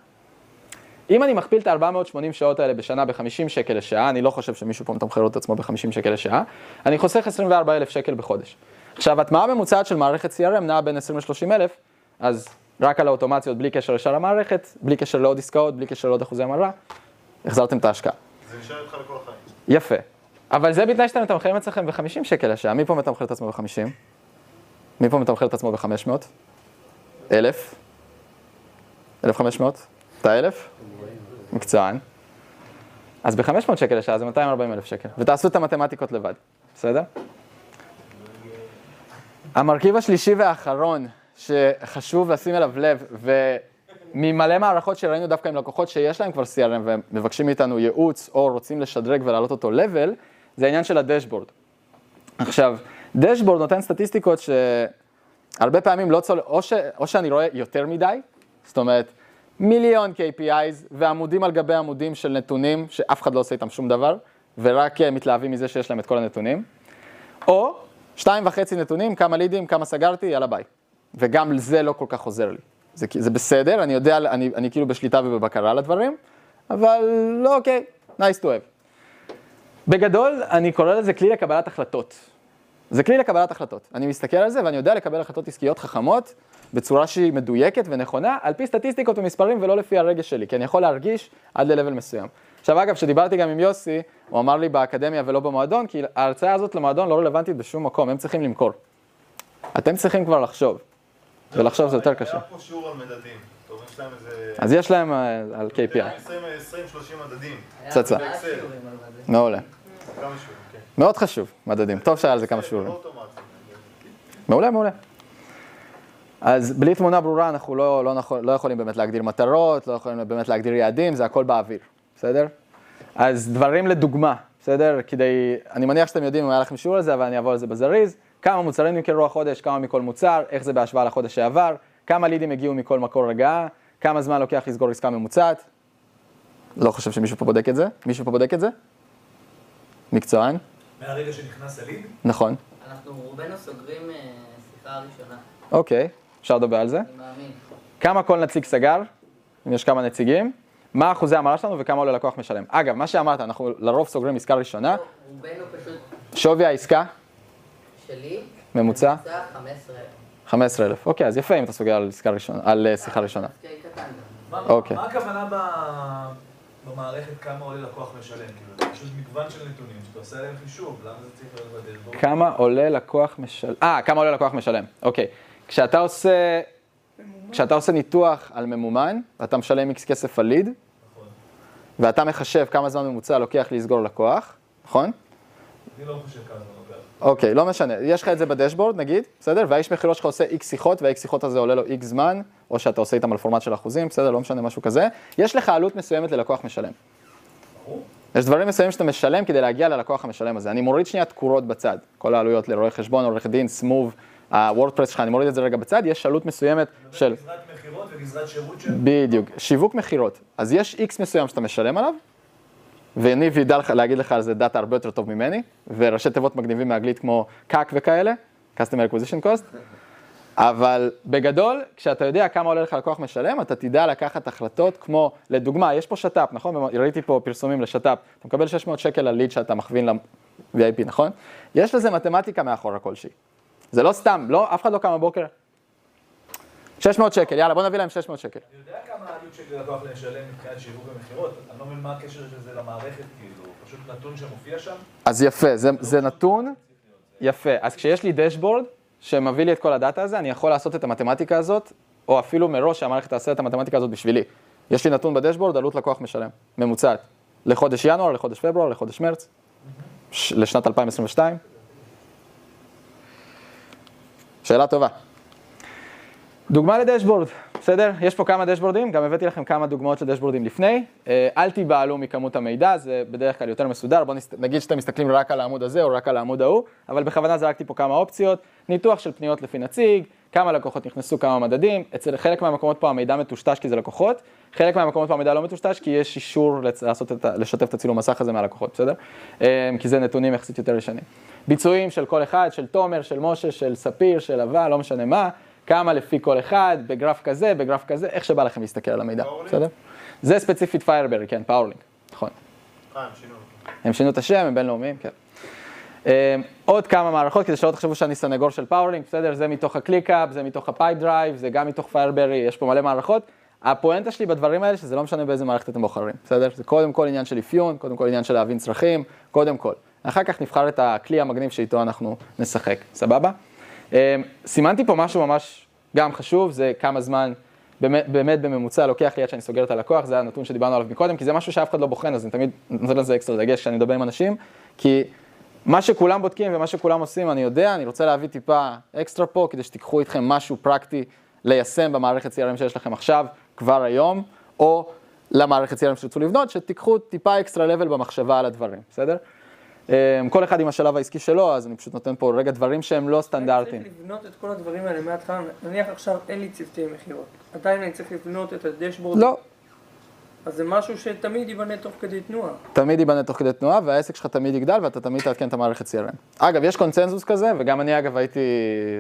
אם אני מכפיל את ה-480 שעות האלה בשנה ב-50 שקל לשעה, אני לא חושב שמישהו פה מתמחר את עצמו ב-50 שקל לשעה, אני חוסך 24,000 שקל בחודש. עכשיו, הטמעה ממוצעת של מערכת CRM נעה בין 20 ל-30 אלף, אז רק על האוטומציות, בלי קשר לשאר המערכת, בלי קשר לעוד עסקאות, בלי קשר לעוד אחוזי המרה, החזרתם את ההשקעה. זה נשאר איתך לכל החיים. יפה. אבל זה בתנאי שאתם מתמחרים אצלכם ב-50 שקל לשעה. מי פה מתמחר את עצמו ב-50? מי פה מתמחר את עצמו ב-500? 1,000? 1,500? אתה 1,000? מקצוען. אז ב-500 שקל לשעה זה 240 אלף שקל. ותעשו את המתמטיקות לבד, בסדר? המרכיב השלישי והאחרון שחשוב לשים אליו לב, וממלא מערכות שראינו דווקא עם לקוחות שיש להם כבר CRM והם מבקשים מאיתנו ייעוץ או רוצים לשדרג ולהעלות אותו level, זה העניין של הדשבורד. עכשיו, דשבורד נותן סטטיסטיקות שהרבה פעמים לא צול... או, ש... או שאני רואה יותר מדי, זאת אומרת, מיליון KPIs ועמודים על גבי עמודים של נתונים שאף אחד לא עושה איתם שום דבר, ורק אה, מתלהבים מזה שיש להם את כל הנתונים, או שתיים וחצי נתונים, כמה לידים, כמה סגרתי, יאללה ביי. וגם זה לא כל כך עוזר לי. זה, זה בסדר, אני יודע, אני, אני כאילו בשליטה ובבקרה על הדברים, אבל לא אוקיי, nice to have. בגדול, אני קורא לזה כלי לקבלת החלטות. זה כלי לקבלת החלטות. אני מסתכל על זה ואני יודע לקבל החלטות עסקיות חכמות בצורה שהיא מדויקת ונכונה, על פי סטטיסטיקות ומספרים ולא לפי הרגש שלי, כי אני יכול להרגיש עד ל-level מסוים. עכשיו אגב, כשדיברתי גם עם יוסי, הוא אמר לי באקדמיה ולא במועדון, כי ההרצאה הזאת למועדון לא רלוונטית בשום מקום, הם צריכים למכור. אתם צריכים כבר לחשוב, ולחשוב זה יותר קשה. היה פה שיעור על מדדים. אז יש להם אה, על KPI, 20-30 מדדים. פצצה. זה. מעולה. כן. מאוד חשוב, מדדים. טוב שהיה על זה כמה שיעורים. לא. מעולה, מעולה. אז בלי תמונה ברורה אנחנו לא, לא, נכון, לא יכולים באמת להגדיר מטרות, לא יכולים באמת להגדיר יעדים, זה הכל באוויר, בסדר? אז דברים לדוגמה, בסדר? כדי, אני מניח שאתם יודעים אם היה לכם שיעור על זה, אבל אני אעבור על זה בזריז. כמה מוצרים נמכרו החודש, כמה מכל מוצר, איך זה בהשוואה לחודש שעבר, כמה לידים הגיעו מכל מקור רגעה, כמה זמן לוקח לסגור עסקה ממוצעת. לא חושב שמישהו פה בודק את זה. מישהו פה בודק את זה? מקצוען? מהרגע שנכנס הליד, נכון. אנחנו רובנו סוגרים אה, שיחה ראשונה, אוקיי, אפשר לדבר על זה. אני מאמין. כמה כל נציג סגר, אם יש כמה נציגים, מה אחוזי ההמרה שלנו וכמה עולה לקוח משלם. אגב, מה שאמרת, אנחנו לרוב סוגרים עסקה ראשונה, רובנו פשוט שווי העסקה, שלי, ממוצע, ממוצע 15,000. 15,000. אוקיי, אז יפה אם אתה סוגר על עסקה ראשונה, על אה, שיחה ראשונה. גם. מה- אוקיי. מה הכוונה ב- במערכת כמה עולה לקוח משלם? כאילו, זה פשוט מגוון של נתונים שאתה עושה עליהם חישוב, למה זה צריך להיות בדשבורד? כמה עולה לקוח משלם? אה, כמה עולה לקוח משלם, אוקיי. כשאתה עושה, כשאתה עושה ניתוח על ממומן, ואתה משלם איקס כסף על ליד, נכון. ואתה מחשב כמה זמן ממוצע לוקח לסגור לקוח, נכון? אני לא חושב כמה זמן לוקח. אוקיי, לא משנה. יש לך את זה בדשבורד, נגיד, בסדר? והאיש מכירות שלך עושה איקס שיחות, והאיקס שיחות הזה עולה לו איקס זמן, או שאתה עושה איתם על פורמט של אחוזים, בסדר? לא משנה, משהו כזה. יש לך עלות מסוימת ללקוח משלם. ברור. יש דברים מסוימים שאתה משלם כדי להגיע ללקוח המשלם הזה. אני מוריד שנייה תקורות בצד. כל העלויות לרואי חשבון, עורך דין, סמוב, הוורדפרס שלך, אני מוריד את זה רגע בצד, יש עלות מסוימת של... גזרת מכירות וגזרת שירות של... בדיוק, שיווק מכירות. אז יש איקס מסוים שאתה משלם עליו, וניב ידע לך, להגיד לך על זה דאטה הרבה יותר טוב ממני, וראשי תיבות מגניבים מאנגלית כמו קאק וכאלה, Customer Acquisition Cost, אבל בגדול, כשאתה יודע כמה עולה לך לקוח משלם, אתה תדע לקחת החלטות כמו, לדוגמה, יש פה שת"פ, נכון? ראיתי פה פרסומים לשת"פ, אתה מקבל 600 שקל על ליד שאתה מכווין ל-VIP, נכון? יש לזה מתמטיקה מאחורה כלשהי. זה לא סתם, לא, אף אחד לא קם בבוקר. 600 שקל, יאללה, בוא נביא להם 600 שקל. אני יודע כמה העלות של לקוח לשלם מבחינת שיווק ומכירות, אני לא מבין מה הקשר של זה למערכת, כאילו, פשוט נתון שמופיע שם? אז יפה, זה, זה נתון, יפה. אז כשיש לי דשבורד שמביא לי את כל הדאטה הזה, אני יכול לעשות את המתמטיקה הזאת, או אפילו מראש שהמערכת תעשה את המתמטיקה הזאת בשבילי. יש לי נתון בדשבורד, עלות לקוח משלם, ממוצעת. לחודש ינואר, לחודש פברואר, לחודש מרץ, לשנת 2022. שאלה טובה. דוגמה לדשבורד, בסדר? יש פה כמה דשבורדים, גם הבאתי לכם כמה דוגמאות של דשבורדים לפני. אה, אל תיבהלו מכמות המידע, זה בדרך כלל יותר מסודר. בואו. נגיד שאתם מסתכלים רק על העמוד הזה או רק על העמוד ההוא, אבל בכוונה זרקתי פה כמה אופציות. ניתוח של פניות לפי נציג, כמה לקוחות נכנסו, כמה מדדים. אצל חלק מהמקומות פה המידע מטושטש כי זה לקוחות, חלק מהמקומות פה המידע לא מטושטש כי יש אישור לעשות את. לשתף את הצילום מסך הזה מהלקוחות, בסדר? אה, כי זה נתונים יחסית יותר ישנים. ביצועים של כל אחד, של תומר, של משה, של ספיר, של אבא, לא משנה מה. כמה לפי כל אחד, בגרף כזה, בגרף כזה, איך שבא לכם להסתכל על המידע? בסדר? זה ספציפית Fireberry, כן, PowerLink, נכון. אה, הם שינו. הם שינו את השם, הם בינלאומיים, כן. אה, עוד כמה מערכות, כדי שלא תחשבו שאני סנגור של PowerLink, בסדר? זה מתוך ה ClickUp, זה מתוך ה Pipedrive, זה גם מתוך Fireberry, יש פה מלא מערכות. הפואנטה שלי בדברים האלה, שזה לא משנה באיזה מערכת אתם בוחרים, בסדר? זה קודם כל עניין של אפיון, קודם כל עניין של להבין צרכים, קודם כל. אחר כך נבחר את הכלי המגניב שאיתו אנחנו נשחק, סבבה? אה, סימנתי פה משהו ממש גם חשוב, זה כמה זמן באמת, באמת בממוצע לוקח לי עד שאני סוגר את הלקוח, זה הנתון שדיברנו עליו מקודם, כי זה משהו שאף אחד לא בוחן, אז אני תמיד נותן לזה אקסטרה דגש כשאני מדבר עם אנשים, כי מה שכולם בודקים ומה שכולם עושים, אני יודע, אני רוצה להביא טיפה אקסטרה פה, כדי שתיקחו איתכם משהו פרקטי ליישם במערכת CRM שיש לכם עכשיו, כבר היום, או למערכת CRM שתרצו לבנות, שתיקחו טיפה אקסטרה לבל במחשבה על הדברים, בסדר? אמ, כל אחד עם השלב העסקי שלו, אז אני פשוט נותן פה רגע דברים שהם לא סטנדרטיים. צריך לבנות את כל הדברים האלה מההתחלה, נניח עכשיו אין לי צוותי מכירות, עדיין אני צריך לבנות את הדשבורד, לא, אז זה משהו שתמיד ייבנה תוך כדי תנועה. תמיד ייבנה תוך כדי תנועה, והעסק שלך תמיד יגדל, ואתה תמיד תעדכן את המערכת CRM. אגב, יש קונצנזוס כזה, וגם אני אגב הייתי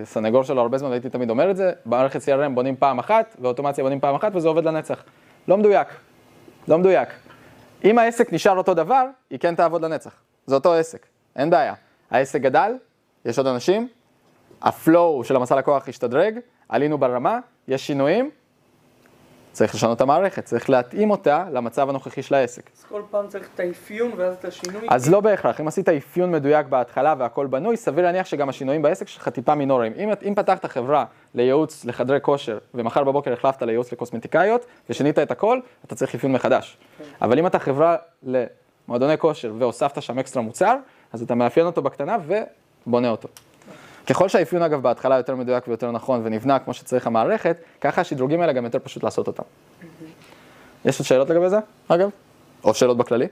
סנגור שלו הרבה זמן, והייתי תמיד אומר את זה, במערכת CRM בונים פעם אחת, ואוטומציה בונים פעם אחת, וזה עובד לנצח. לא מדויק. לא מדויק. אם העסק נשאר אותו דבר, היא כן תעבוד לנצח. זה אותו עסק, אין בעיה. העסק גדל, יש עוד אנשים, הפלואו של המסע לקוח השתדרג, עלינו ברמה, יש שינויים, צריך לשנות את המערכת, צריך להתאים אותה למצב הנוכחי של העסק. אז כל פעם צריך את האפיון ואז את השינוי. אז לא בהכרח, אם עשית אפיון מדויק בהתחלה והכל בנוי, סביר להניח שגם השינויים בעסק שלך טיפה מינוריים. אם, אם פתחת חברה לייעוץ לחדרי כושר, ומחר בבוקר החלפת לייעוץ לקוסמטיקאיות, ושינית את הכל, אתה צריך אפיון מחדש. אבל אם אתה חברה למועדוני כושר והוספת שם אקסטרה מוצר, אז אתה מאפיין אותו בקטנה ובונה אותו. ככל שהאפיון אגב בהתחלה יותר מדויק ויותר נכון ונבנה כמו שצריך המערכת, ככה השדרוגים האלה גם יותר פשוט לעשות אותם. יש עוד שאלות לגבי זה, אגב? או שאלות בכללי?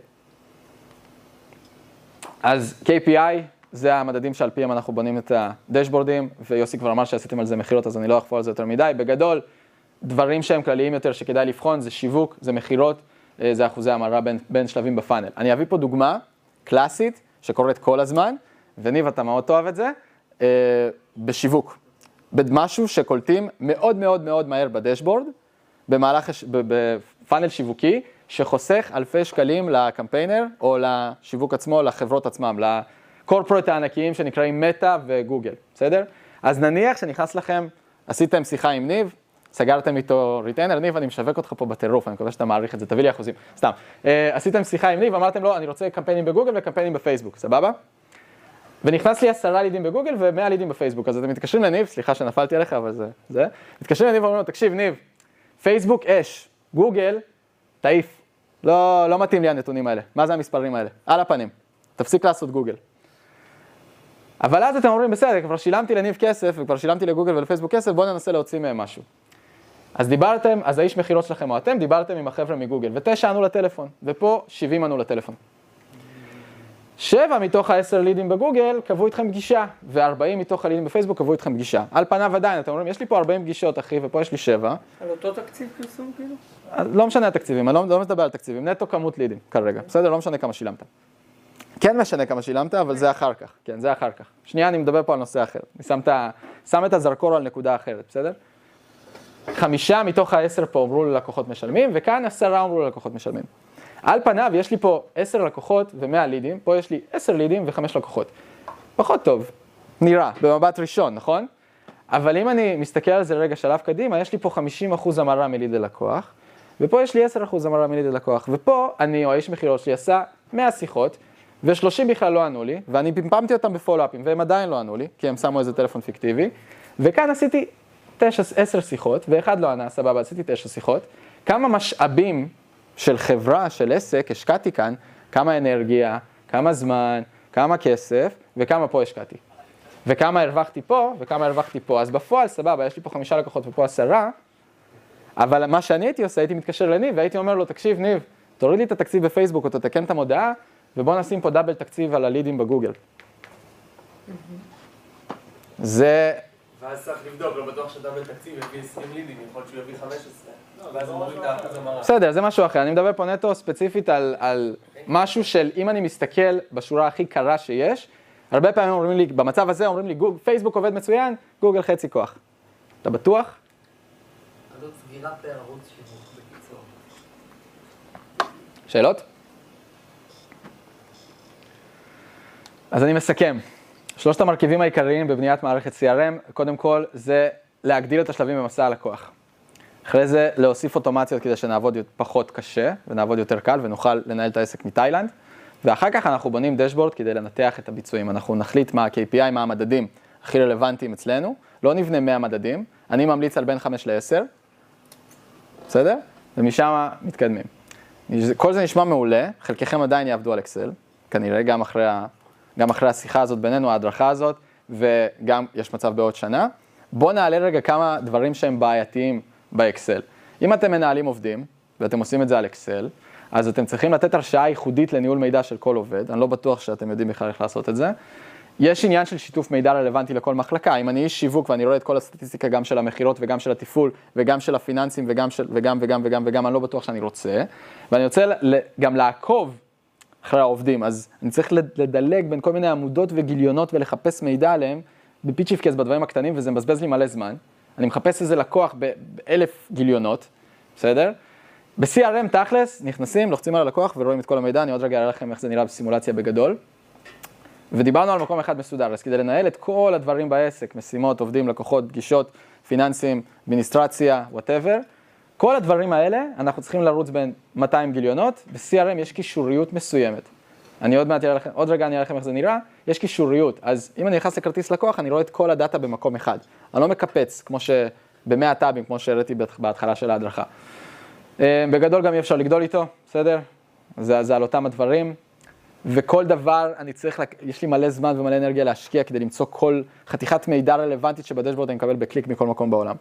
אז KPI זה המדדים שעל פיהם אנחנו בונים את הדשבורדים, ויוסי כבר אמר שעשיתם על זה מכירות, אז אני לא אחפור על זה יותר מדי. בגדול, דברים שהם כלליים יותר שכדאי לבחון זה שיווק, זה מכירות, אה, זה אחוזי המרה בין, בין שלבים בפאנל. אני אביא פה דוגמה קלאסית שקורית כל הזמן, וניב, אתה מאוד תאהב את זה, אה, בשיווק. במשהו שקולטים מאוד מאוד מאוד מהר בדשבורד, במהלך, בפאנל שיווקי, שחוסך אלפי שקלים לקמפיינר, או לשיווק עצמו, לחברות עצמם, הקורפורט הענקיים שנקראים מטא וגוגל, בסדר? אז נניח שנכנס לכם, עשיתם שיחה עם ניב, סגרתם איתו retainer, ניב, אני משווק אותך פה בטירוף, אני מקווה שאתה מעריך את זה, תביא לי אחוזים, סתם. אה, עשיתם שיחה עם ניב, אמרתם לו, אני רוצה קמפיינים בגוגל וקמפיינים בפייסבוק, סבבה? ונכנס לי עשרה לידים בגוגל ומאה לידים בפייסבוק, אז אתם מתקשרים לניב, סליחה שנפלתי עליך, אבל זה, זה, מתקשרים לניב ואומרים לו, תקשיב, ניב, פייסבוק אש, גוגל, תעיף, לא, לא מתאים לי הנתונים האלה, מה זה המספרים האלה? על הפנים, תפסיק לעשות גוגל. אבל אז אתם אומרים, בסדר, כבר שילמתי לניב כסף, וכבר שילמתי לגוגל ולפייסבוק כסף, בואו ננסה להוציא מהם משהו. אז דיברתם, אז האיש מכירות שלכם או אתם, דיברתם עם החבר'ה מגוגל, ותשע ענו לטלפון, ופה 70 ענו לטלפון. שבע מתוך העשר לידים בגוגל קבעו איתכם פגישה, ו-40 מתוך הלידים בפייסבוק קבעו איתכם פגישה. על פניו עדיין, אתם אומרים, יש לי פה 40 פגישות, אחי, ופה יש לי שבע. על אותו תקציב פרסום כאילו? אז לא משנה התקציבים, אני לא, לא מדבר על תקציבים, נטו כמות לידים כרגע, בסדר? לא משנה כמה שילמת. כן משנה כמה שילמת, אבל זה אחר כך, כן, זה אחר כך. שנייה, אני מדבר פה על נושא אחר. אני שם את, שם את הזרקור על נקודה אחרת, בסדר? חמישה מתוך העשר פה אמרו ללקוחות משלמים, וכאן עשרה אמרו ללקוחות משלמים. על פניו יש לי פה עשר לקוחות ומאה לידים, פה יש לי עשר לידים וחמש לקוחות. פחות טוב, נראה, במבט ראשון, נכון? אבל אם אני מסתכל על זה רגע שלב קדימה, יש לי פה 50% המרה מליד ללקוח, ופה יש לי 10% המרה מליד ללקוח, ופה אני או האיש מכירות שלי עשה 100 שיחות, ו-30 בכלל לא ענו לי, ואני פמפמתי אותם בפולו-אפים, והם עדיין לא ענו לי, כי הם שמו איזה טלפון פיקטיבי, וכאן עשיתי 9, 10 שיחות, ואחד לא ענה, סבבה, עשיתי 9 שיחות. כמה משאבים של חברה, של עסק, השקעתי כאן, כמה אנרגיה, כמה זמן, כמה כסף, וכמה פה השקעתי. וכמה הרווחתי פה, וכמה הרווחתי פה. אז בפועל, סבבה, יש לי פה חמישה לקוחות ופה עשרה, אבל מה שאני הייתי עושה, הייתי מתקשר לניב והייתי אומר לו, תקשיב, ניב, תוריד לי את התקציב בפייסבוק או תתקן את המודעה, ובוא נשים פה דאבל תקציב על הלידים בגוגל. זה, ואז צריך לבדוק, לא בטוח שדאבל תקציב יביא 20 לידים, יכול להיות שהוא יביא 15. ואז הוא מוריד את האחוז המרה. בסדר, זה משהו אחר. אני מדבר פה נטו ספציפית על, על משהו של, אם אני מסתכל בשורה הכי קרה שיש, הרבה פעמים אומרים לי, במצב הזה אומרים לי, גוג, פייסבוק עובד מצוין, גוגל חצי כוח. אתה בטוח? שאלות? אז אני מסכם. שלושת המרכיבים העיקריים בבניית מערכת CRM, קודם כל זה להגדיל את השלבים במסע הלקוח. אחרי זה להוסיף אוטומציות כדי שנעבוד פחות קשה ונעבוד יותר קל ונוכל לנהל את העסק מתאילנד. ואחר כך אנחנו בונים דשבורד כדי לנתח את הביצועים. אנחנו נחליט מה ה-KPI, מה המדדים הכי רלוונטיים אצלנו. לא נבנה 100 מדדים, אני ממליץ על בין 5 ל-10, בסדר? ומשם מתקדמים. כל זה נשמע מעולה, חלקכם עדיין יעבדו על אקסל, כנראה גם אחרי, גם אחרי השיחה הזאת בינינו, ההדרכה הזאת, וגם יש מצב בעוד שנה. בואו נעלה רגע כמה דברים שהם בעייתיים באקסל. אם אתם מנהלים עובדים, ואתם עושים את זה על אקסל, אז אתם צריכים לתת הרשאה ייחודית לניהול מידע של כל עובד, אני לא בטוח שאתם יודעים בכלל איך לעשות את זה. יש עניין של שיתוף מידע רלוונטי לכל מחלקה, אם אני איש שיווק ואני רואה את כל הסטטיסטיקה גם של המכירות וגם של התפעול וגם של הפיננסים וגם, של, וגם וגם וגם וגם, אני לא בטוח שאני רוצה, ואני רוצה גם לעקוב אחרי העובדים, אז אני צריך לדלג בין כל מיני עמודות וגיליונות ולחפש מידע עליהם בפיצ'יפקס בדברים הקטנים וזה מבזבז לי מלא זמן. אני מחפש איזה לקוח באלף גיליונות, בסדר? ב-CRM תכלס, נכנסים, לוחצים על הלקוח ורואים את כל המידע, אני עוד רגע אראה לכם איך זה נראה בסימולציה בגדול. ודיברנו על מקום אחד מסודר, אז כדי לנהל את כל הדברים בעסק, משימות, עובדים, לקוחות, פגישות, פיננסים, אדמיניסטרציה, whatever, כל הדברים האלה, אנחנו צריכים לרוץ בין 200 גיליונות, ב-CRM יש קישוריות מסוימת. אני עוד מעט אראה לכם, עוד רגע אני אראה לכם איך זה נראה, יש קישוריות, אז אם אני נכנס לכרטיס לקוח, אני רואה את כל הדאטה במקום אחד. אני לא מקפץ, כמו שבמאה טאבים, כמו שהראיתי בהתחלה של ההדרכה. אה, בגדול גם אי אפשר לגדול איתו, בסדר? זה, זה על אותם הדברים. וכל דבר אני צריך, לק... יש לי מלא זמן ומלא אנרגיה להשקיע כדי למצוא כל חתיכת מידע רלוונטית שבדשבורד אני מקבל בקליק מכל מקום בעולם.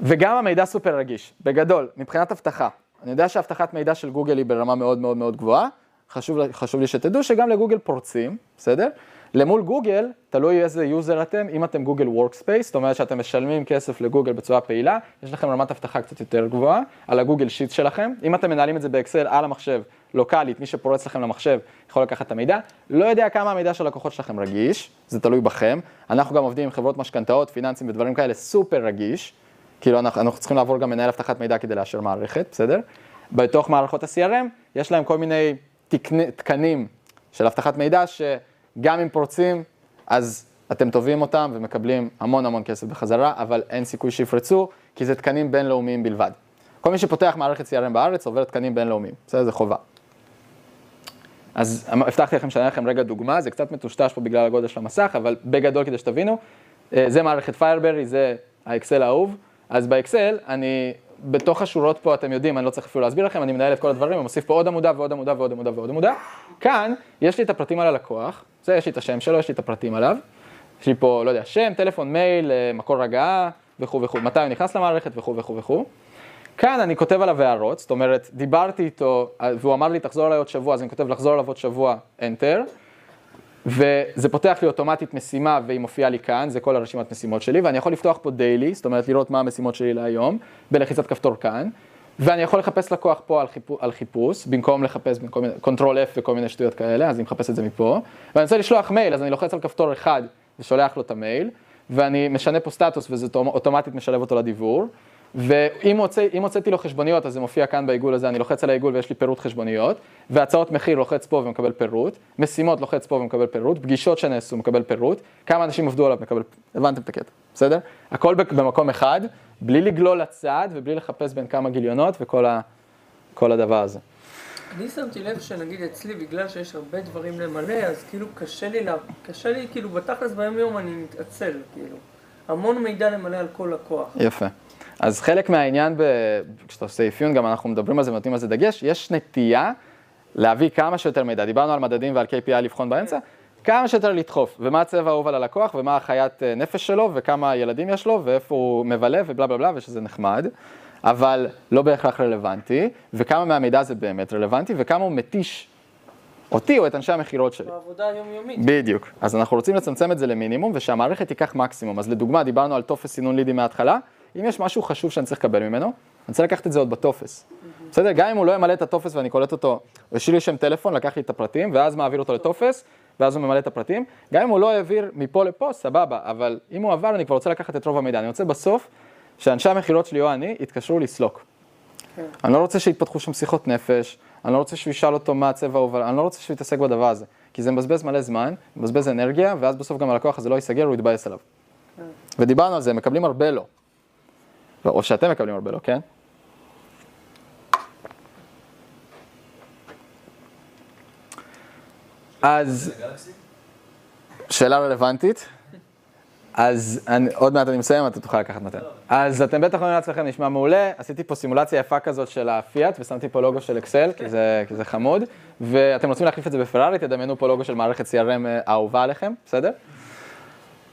וגם המידע סופר רגיש, בגדול, מבחינת אבטחה. אני יודע שאבטחת מידע של גוגל היא ברמה מאוד מאוד מאוד גבוהה, חשוב, חשוב לי שתדעו שגם לגוגל פורצים, בסדר? למול גוגל, תלוי איזה user אתם, אם אתם גוגל Workspace, זאת אומרת שאתם משלמים כסף לגוגל בצורה פעילה, יש לכם רמת אבטחה קצת יותר גבוהה על הגוגל שיט שלכם. אם אתם מנהלים את זה באקסל על המחשב, לוקאלית, מי שפורץ לכם למחשב יכול לקחת את המידע. לא יודע כמה המידע של הלקוחות שלכם רגיש, זה תלוי בכם. אנחנו גם עובדים עם חברות משכנתאות, פיננסים ודברים כאלה, סופר רגיש. כאילו אנחנו, אנחנו צריכים לעבור גם מנהל אבטחת מידע כדי לאשר מערכת, בסדר? בתוך מערכות ה-CRM יש להם כל מיני תקני, תקנים של אבטחת מידע ש... גם אם פורצים, אז אתם תובעים אותם ומקבלים המון המון כסף בחזרה, אבל אין סיכוי שיפרצו, כי זה תקנים בינלאומיים בלבד. כל מי שפותח מערכת CRM בארץ עובר תקנים בינלאומיים, בסדר? זה חובה. אז הבטחתי לכם שאני אראה לכם רגע דוגמה, זה קצת מטושטש פה בגלל הגודל של המסך, אבל בגדול כדי שתבינו, אה, זה מערכת פיירברי, זה האקסל האהוב, אז באקסל אני, בתוך השורות פה אתם יודעים, אני לא צריך אפילו להסביר לכם, אני מנהל את כל הדברים, אני מוסיף פה עוד עמודה ועוד עמודה ועוד עמודה ועוד עמודה. כאן יש לי את הפרטים על הלקוח, זה יש לי את השם שלו, יש לי את הפרטים עליו, יש לי פה, לא יודע, שם, טלפון, מייל, אה, מקור הגעה וכו' וכו', מתי הוא נכנס למערכת וכו' וכו' וכו'. כאן אני כותב עליו הערות, זאת אומרת, דיברתי איתו, והוא אמר לי, תחזור אליי עוד שבוע, אז אני כותב לחזור אליו עוד שבוע, Enter, וזה פותח לי אוטומטית משימה, והיא מופיעה לי כאן, זה כל הרשימת משימות שלי, ואני יכול לפתוח פה daily, זאת אומרת, לראות מה המשימות שלי להיום, בלחיצת כפתור כאן, ואני יכול לחפש לקוח פה על, חיפוש, על חיפוש, במקום לחפש בכל מיני, control F וכל מיני שטויות כאלה, אז אני מחפש את זה מפה, ואני רוצה לשלוח מייל, אז אני לוחץ על כפתור אחד ושולח לו את המייל, ואני משנה פה סטטוס וזה אוטומטית משלב אותו לדיוור, ואם הוצא, הוצאתי לו חשבוניות, אז זה מופיע כאן בעיגול הזה, אני לוחץ על העיגול ויש לי פירוט חשבוניות, והצעות מחיר לוחץ פה ומקבל פירוט, משימות לוחץ פה ומקבל פירוט, פגישות שנעשו מקבל פירוט, כמה אנשים עבדו עליו מקבל, הבנתם את הקטע, בסדר? הכל במקום אחד, בלי לגלול לצד ובלי לחפש בין כמה גיליונות וכל ה, כל הדבר הזה. אני שמתי לב שנגיד אצלי, בגלל שיש הרבה דברים למלא, אז כאילו קשה לי, לה... קשה לי כאילו בתכלס ביום יום אני מתעצל, כאילו. המון מידע למלא על כל לקוח. יפה. אז חלק מהעניין, ב... כשאתה עושה אפיון, גם אנחנו מדברים על זה ונותנים על זה דגש, יש נטייה להביא כמה שיותר מידע. דיברנו על מדדים ועל KPI לבחון באמצע, כמה שיותר לדחוף, ומה הצבע האהוב על הלקוח, ומה החיית אה, נפש שלו, וכמה ילדים יש לו, ואיפה הוא מבלה, ובלה בלה בלה, ושזה נחמד, אבל לא בהכרח רלוונטי, וכמה מהמידע זה באמת רלוונטי, וכמה הוא מתיש אותי או את אנשי המכירות שלי. בעבודה היומיומית. בדיוק. אז אנחנו רוצים לצמצם את זה למינימום, ושהמערכת תיקח מקסימום. אז לדוגמה, דיברנו על טופס סינון לידים מההתחלה, אם יש משהו חשוב שאני צריך לקבל ממנו, אני רוצה לקחת את זה עוד בטופס. בסדר? גם אם הוא לא ימלא את הטופס ואני קולט אותו, השאיר לי שם טלפון, לקח לי את הפרטים, ואז מעביר אותו לטופס, ואז הוא ממלא את הפרטים. גם אם הוא לא העביר מפה לפה, סבבה, אבל אם הוא עבר, אני כבר רוצה לקחת את רוב המידע. אני רוצה בסוף שאנשי המכירות שלי או אני יתקשרו לסלוק. כן. אני לא רוצה שיתפתחו שם שיחות נפש, אני לא רוצה שהוא ישאל אותו מה הצבע ההובל, אני לא רוצה שהוא יתעסק בדבר הזה. כי זה מבזבז מלא זמן, מבזבז אנרגיה, ואז בסוף גם הלקוח הזה לא ייסגר, הוא יתבאס עליו. כן. ודיברנו על זה, מקבלים הרבה לא. או שאתם מקבלים הרבה לא, כן? אז, שאלה רלוונטית. אז אני, עוד מעט אני מסיים, אתה תוכל לקחת מתן. אז אתם בטח אומרים לעצמכם, נשמע מעולה, עשיתי פה סימולציה יפה כזאת של הפיאט, ושמתי פה לוגו של אקסל, כי זה, כי זה חמוד, ואתם רוצים להחליף את זה בפרארי, תדמיינו פה לוגו של מערכת CRM אה, אהובה עליכם, בסדר?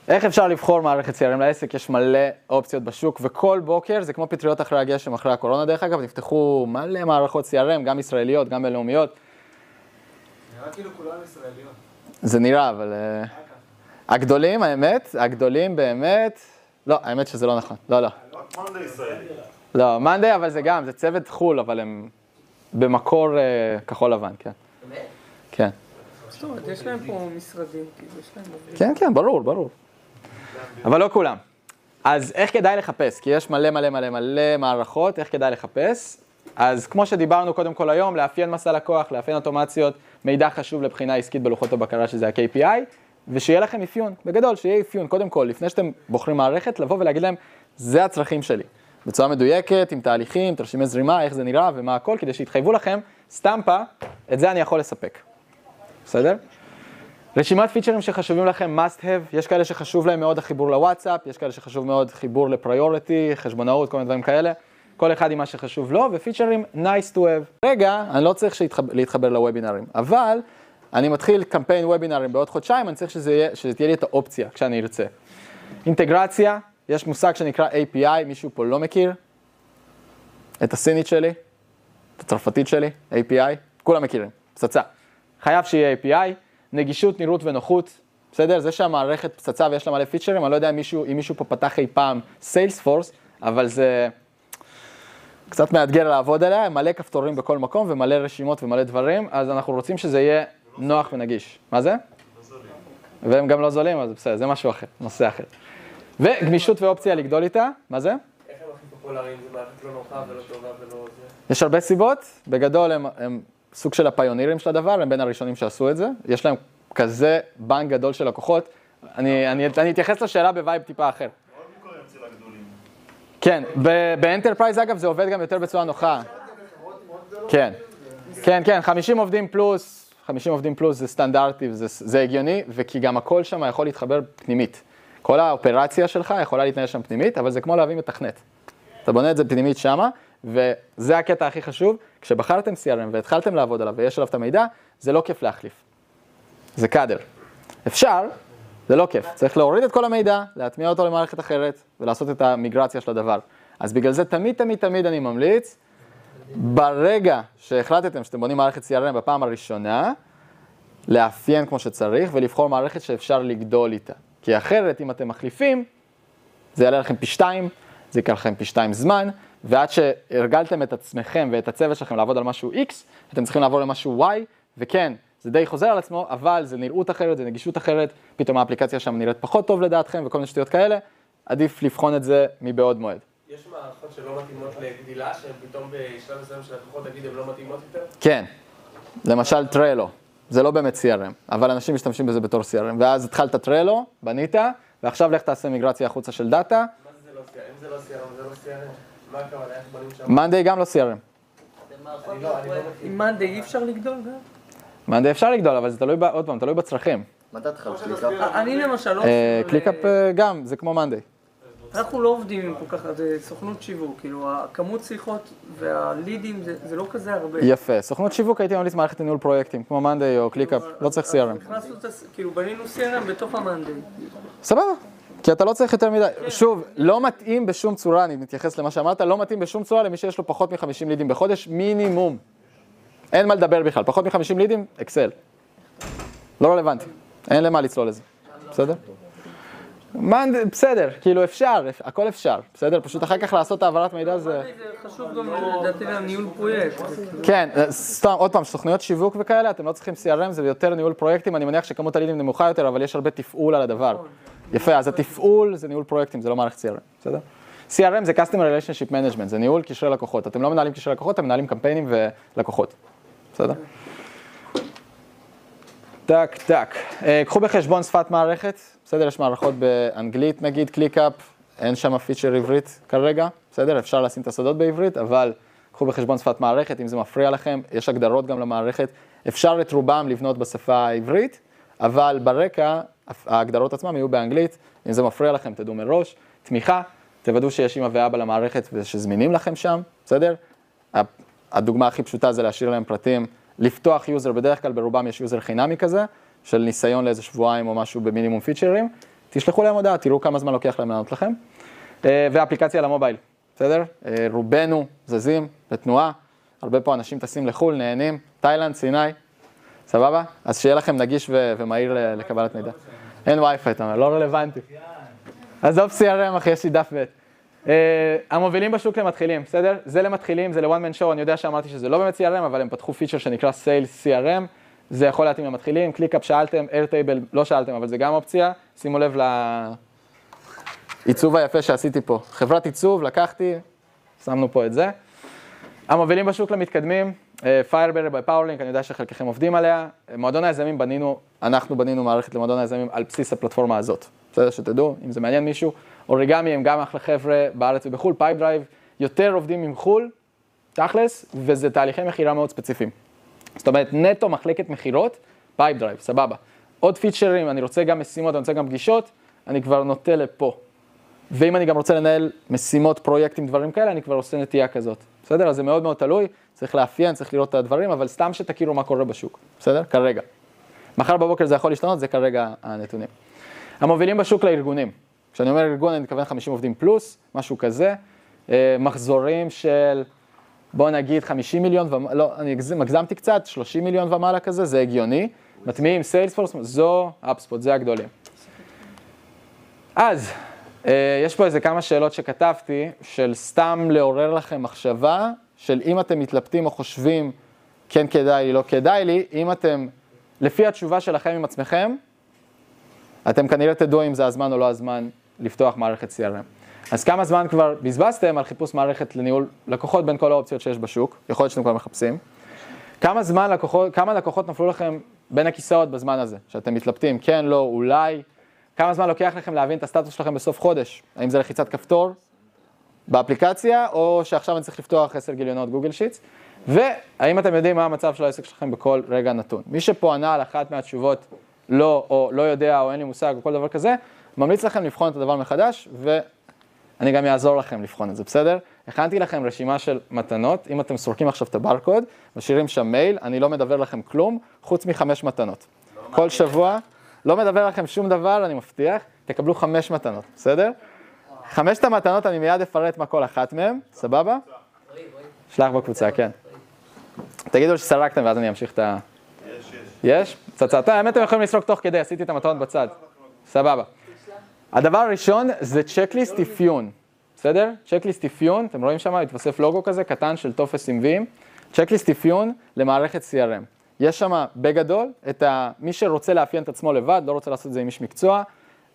איך אפשר לבחור מערכת CRM לעסק? יש מלא אופציות בשוק, וכל בוקר, זה כמו פטריות אחרי הגשם, אחרי הקורונה דרך אגב, נפתחו מלא מערכות CRM, גם ישראליות, גם בינלאומיות. נראה כאילו כולן ישראליות. זה נראה, אבל... אה, הגדולים, האמת, הגדולים באמת, לא, האמת שזה לא נכון, לא, לא. מאנדי ישראלי. לא, מאנדי, אבל זה גם, זה צוות חו"ל, אבל הם במקור אה, כחול לבן, כן. כן. זאת אומרת, יש להם פה משרדים, כאילו, יש להם. כן, כן, ברור, ברור. אבל לא כולם. אז איך כדאי לחפש? כי יש מלא מלא מלא מלא מערכות, איך כדאי לחפש? אז כמו שדיברנו קודם כל היום, לאפיין מסע לקוח, לאפיין אוטומציות, מידע חשוב לבחינה עסקית בלוחות הבקרה שזה ה-KPI, ושיהיה לכם אפיון, בגדול, שיהיה אפיון, קודם כל, לפני שאתם בוחרים מערכת, לבוא ולהגיד להם, זה הצרכים שלי. בצורה מדויקת, עם תהליכים, תרשימי זרימה, איך זה נראה ומה הכל, כדי שיתחייבו לכם, סטמפה, את זה אני יכול לספק. בסדר? רשימת פיצ'רים שחשובים לכם must have, יש כאלה שחשוב להם מאוד החיבור לוואטסאפ, יש כאלה שחשוב מאוד חיבור לפריוריטי, חשבונאות, כל מיני דברים כאלה, כל אחד עם מה שחשוב לו, ופיצ'רים nice to have. רגע, אני לא צריך להתחבר לוובינרים, אבל אני מתחיל קמפיין וובינרים בעוד חודשיים, אני צריך שזה, יהיה, שזה תהיה לי את האופציה כשאני ארצה. אינטגרציה, יש מושג שנקרא API, מישהו פה לא מכיר? את הסינית שלי, את הצרפתית שלי, API, כולם מכירים, פצצה. חייב שיהיה API, נגישות, נראות ונוחות, בסדר? זה שהמערכת פצצה ויש לה מלא פיצ'רים, אני לא יודע אם מישהו, אם מישהו פה פתח אי פעם סיילספורס, אבל זה קצת מאתגר לעבוד עליה, מלא כפתורים בכל מקום ומלא רשימות ומלא דברים, אז אנחנו רוצים שזה יהיה נוח ונגיש. מה זה? והם גם לא זולים, אז בסדר, זה משהו אחר, נושא אחר. וגמישות ואופציה לגדול איתה, מה זה? איך הם הכי פופולריים? זה מערכת לא נוחה ולא טובה ולא? יש הרבה סיבות, בגדול הם, הם סוג של הפיונירים של הדבר, הם בין הראשונים שעשו את זה, יש להם כזה בנק גדול של לקוחות. אני, אני, אני אתייחס לשאלה ב vibe טיפה אחר. כן, ב enterprise אגב זה עובד גם יותר בצורה נוחה. כן, כן, כן, 50 עובדים פלוס, 50 עובדים פלוס זה סטנדרטי, זה, זה הגיוני, וכי גם הכל שם יכול להתחבר פנימית. כל האופרציה שלך יכולה להתנהל שם פנימית, אבל זה כמו להביא מתכנת. אתה בונה את זה פנימית שמה, וזה הקטע הכי חשוב, כשבחרתם CRM והתחלתם לעבוד עליו ויש עליו את המידע, זה לא כיף להחליף. זה קאדר. אפשר, זה לא כיף. צריך להוריד את כל המידע, להטמיע אותו למערכת אחרת, ולעשות את המיגרציה של הדבר. אז בגלל זה תמיד תמיד תמיד אני ממליץ, ברגע שהחלטתם שאתם בונים מערכת CRM בפעם הראשונה, לאפיין כמו שצריך ולבחור מערכת שאפשר לגדול איתה. כי אחרת, אם אתם מחליפים, זה יעלה לכם פי שתיים, זה ייקח לכם פי שתיים זמן, ועד שהרגלתם את עצמכם ואת הצוות שלכם לעבוד על משהו X, אתם צריכים לעבור למשהו Y, וכן, זה די חוזר על עצמו, אבל זה נראות אחרת, זה נגישות אחרת, פתאום האפליקציה שם נראית פחות טוב לדעתכם וכל מיני שטויות כאלה, עדיף לבחון את זה מבעוד מועד. יש מערכות שלא מתאימות לגדילה, שהן פתאום בשלב מסוים של לקוחות, נגיד, הן לא מתאימות יותר? כן, למשל טרלו, זה לא באמת CRM, אבל אנשים משתמשים בזה בתור CRM, ואז התחלת טרלו, בנית, ועכשיו לך תעשה מיגרציה החוצה של דאטה, מה זה לא CRM? אם זה לא CRM, זה לא CRM. Monday גם לא CRM. לא. עם Monday אי אפשר לגדול גם? Monday אפשר לגדול, אבל זה תלוי, עוד פעם, תלוי בצרכים. התחלת כמו ClickUp? אני למשל לא... אה, ClickUp אה, גם, זה כמו Monday. אנחנו לא עובדים עם כל כך, זה סוכנות שיווק, כאילו הכמות שיחות והלידים זה, זה לא כזה הרבה. יפה, סוכנות שיווק הייתי ממליץ מערכת לניהול פרויקטים, כמו Monday או ClickUp, לא צריך CRM. כאילו בנינו CRM בתוך ה Monday. סבבה, כי אתה לא צריך יותר מדי. שוב, לא מתאים בשום צורה, אני מתייחס למה שאמרת, לא מתאים בשום צורה למי שיש לו פחות מ-50 לידים בחודש, מינימום. אין מה לדבר בכלל, פחות מ-50 לידים, אקסל. לא רלוונטי, אין למה לצלול לזה, בסדר? מה, בסדר, כאילו אפשר, הכל אפשר, בסדר? פשוט אחר כך לעשות העברת מידע זה... חשוב גם לדעתי לניהול פרויקט. כן, אה, סתם, עוד פעם, סוכנויות שיווק וכאלה, אתם לא צריכים CRM, זה יותר ניהול פרויקטים, אני מניח שכמות הלידים נמוכה יותר, אבל יש הרבה תפעול על הדבר. יפה, אז התפעול זה ניהול פרויקטים, זה לא מערכת CRM, בסדר? CRM זה Customer Relationship Management, זה ניהול קשרי לקוחות. אתם לא מנהלים קשרי לקוחות, אתם מנהלים קמפיינים ולקוחות, בסדר? טק, טק. אה, קחו בחשבון שפת מערכת, בסדר? יש מערכות באנגלית נגיד, ClickUp, אין שם feature עברית כרגע, בסדר? אפשר לשים את השדות בעברית, אבל קחו בחשבון שפת מערכת, אם זה מפריע לכם, יש הגדרות גם למערכת. אפשר את רובם לבנות בשפה העברית, אבל ברקע ההגדרות עצמם יהיו באנגלית, אם זה מפריע לכם תדעו מראש. תמיכה, תוודאו שיש אמא ואבא למערכת ושזמינים לכם שם, בסדר? הדוגמה הכי פשוטה זה להשאיר להם פרטים, לפתוח user, בדרך כלל ברובם יש user חינמי כזה, של ניסיון לאיזה שבועיים או משהו במינימום פיצ'רים, תשלחו להם הודעה, תראו כמה זמן לוקח להם לענות לכם. אה, ואפליקציה למובייל, בסדר? אה, רובנו זזים בתנועה, הרבה פה אנשים טסים לחו"ל, נהנים, תאילנד, סיני, סבבה? אז שיהיה לכם נגיש ומהיר לקבלת מידע. אין WiFi, אתה אומר, לא רלוונטי. עזוב CRM, אחי, יש לי דף ב'. אה, המובילים בשוק למתחילים, בסדר? זה למתחילים, זה ל-one man show, אני יודע שאמרתי שזה לא באמת CRM, אבל הם פתחו feature שנקרא Sales CRM, זה יכול להתאים למתחילים, ClickUp שאלתם, Airtable לא שאלתם, אבל זה גם אופציה, שימו לב לעיצוב היפה שעשיתי פה. חברת עיצוב, לקחתי, שמנו פה את זה. המובילים בשוק למתקדמים, Fireberry by PowerLink, אני יודע שחלקכם עובדים עליה. מועדון היזמים בנינו, אנחנו בנינו מערכת למועדון היזמים על בסיס הפלטפורמה הזאת. בסדר, שתדעו, אם זה מעניין מישהו. אוריגמי הם גם אחלה חבר'ה בארץ ובחו"ל, Pipedrive, יותר עובדים עם חו"ל, תכלס, וזה תהליכי מכירה מאוד ספציפיים. זאת אומרת, נטו מחלקת מכירות, Pipedrive, סבבה. עוד פיצ'רים, אני רוצה גם משימות, אני רוצה גם פגישות, אני כבר נוטה לפה. ואם אני גם רוצה לנהל משימות, פרויקטים, דברים כאלה, אני כבר עושה נטייה כזאת. בסדר? אז זה מאוד מאוד תלוי, צריך לאפיין, צריך לראות את הדברים, אבל סתם שתכירו מה קורה בשוק. בסדר? כרגע. מחר בבוקר זה יכול להשתנות, זה כרגע הנתונים. המובילים בשוק לארגונים. כשאני אומר ארגון, אני מתכוון 50 עובדים פלוס, משהו כזה. אה, מחזורים של, בוא נגיד 50 מיליון, ומ... לא, אני הגזמתי קצת, 30 מיליון ומעלה כזה, זה הגיוני. מטמיעים סיילספורס, זו אפספוט, זה הגדולים. אז, יש פה איזה כמה שאלות שכתבתי, של סתם לעורר לכם מחשבה, של אם אתם מתלבטים או חושבים, כן כדאי לי, לא כדאי לי, אם אתם, לפי התשובה שלכם עם עצמכם, אתם כנראה תדעו אם זה הזמן או לא הזמן לפתוח מערכת CRM. אז כמה זמן כבר בזבזתם על חיפוש מערכת לניהול לקוחות בין כל האופציות שיש בשוק, יכול להיות שאתם כבר מחפשים. כמה זמן לקוחות, כמה לקוחות נפלו לכם בין הכיסאות בזמן הזה, שאתם מתלבטים, כן, לא, אולי. כמה זמן לוקח לכם להבין את הסטטוס שלכם בסוף חודש? האם זה לחיצת כפתור באפליקציה, או שעכשיו אני צריך לפתוח עשר גיליונות גוגל שיטס? והאם אתם יודעים מה המצב של העסק שלכם בכל רגע נתון? מי שפה ענה על אחת מהתשובות לא, או לא יודע, או אין לי מושג, או כל דבר כזה, ממליץ לכם לבחון את הדבר מחדש, ואני גם אעזור לכם לבחון את זה, בסדר? הכנתי לכם רשימה של מתנות, אם אתם סורקים עכשיו את הברקוד, משאירים שם מייל, אני לא מדבר לכם כלום, חוץ מחמש מתנות. כל שבוע, לא מדבר לכם שום דבר, אני מבטיח, תקבלו חמש מתנות, בסדר? חמשת המתנות, אני מיד אפרט מה כל אחת מהן, סבבה? שלח בקבוצה, כן. תגידו שסרקתם ואז אני אמשיך את ה... יש, יש. יש? פצצה. האמת, אתם יכולים לסרוק תוך כדי, עשיתי את המתנות בצד. סבבה. הדבר הראשון זה צ'קליסט אפיון, בסדר? צ'קליסט אפיון, אתם רואים שם, התווסף לוגו כזה קטן של טופס עם ויים. checklist אפיון למערכת CRM. יש שם בגדול את ה... מי שרוצה לאפיין את עצמו לבד, לא רוצה לעשות את זה עם איש מקצוע,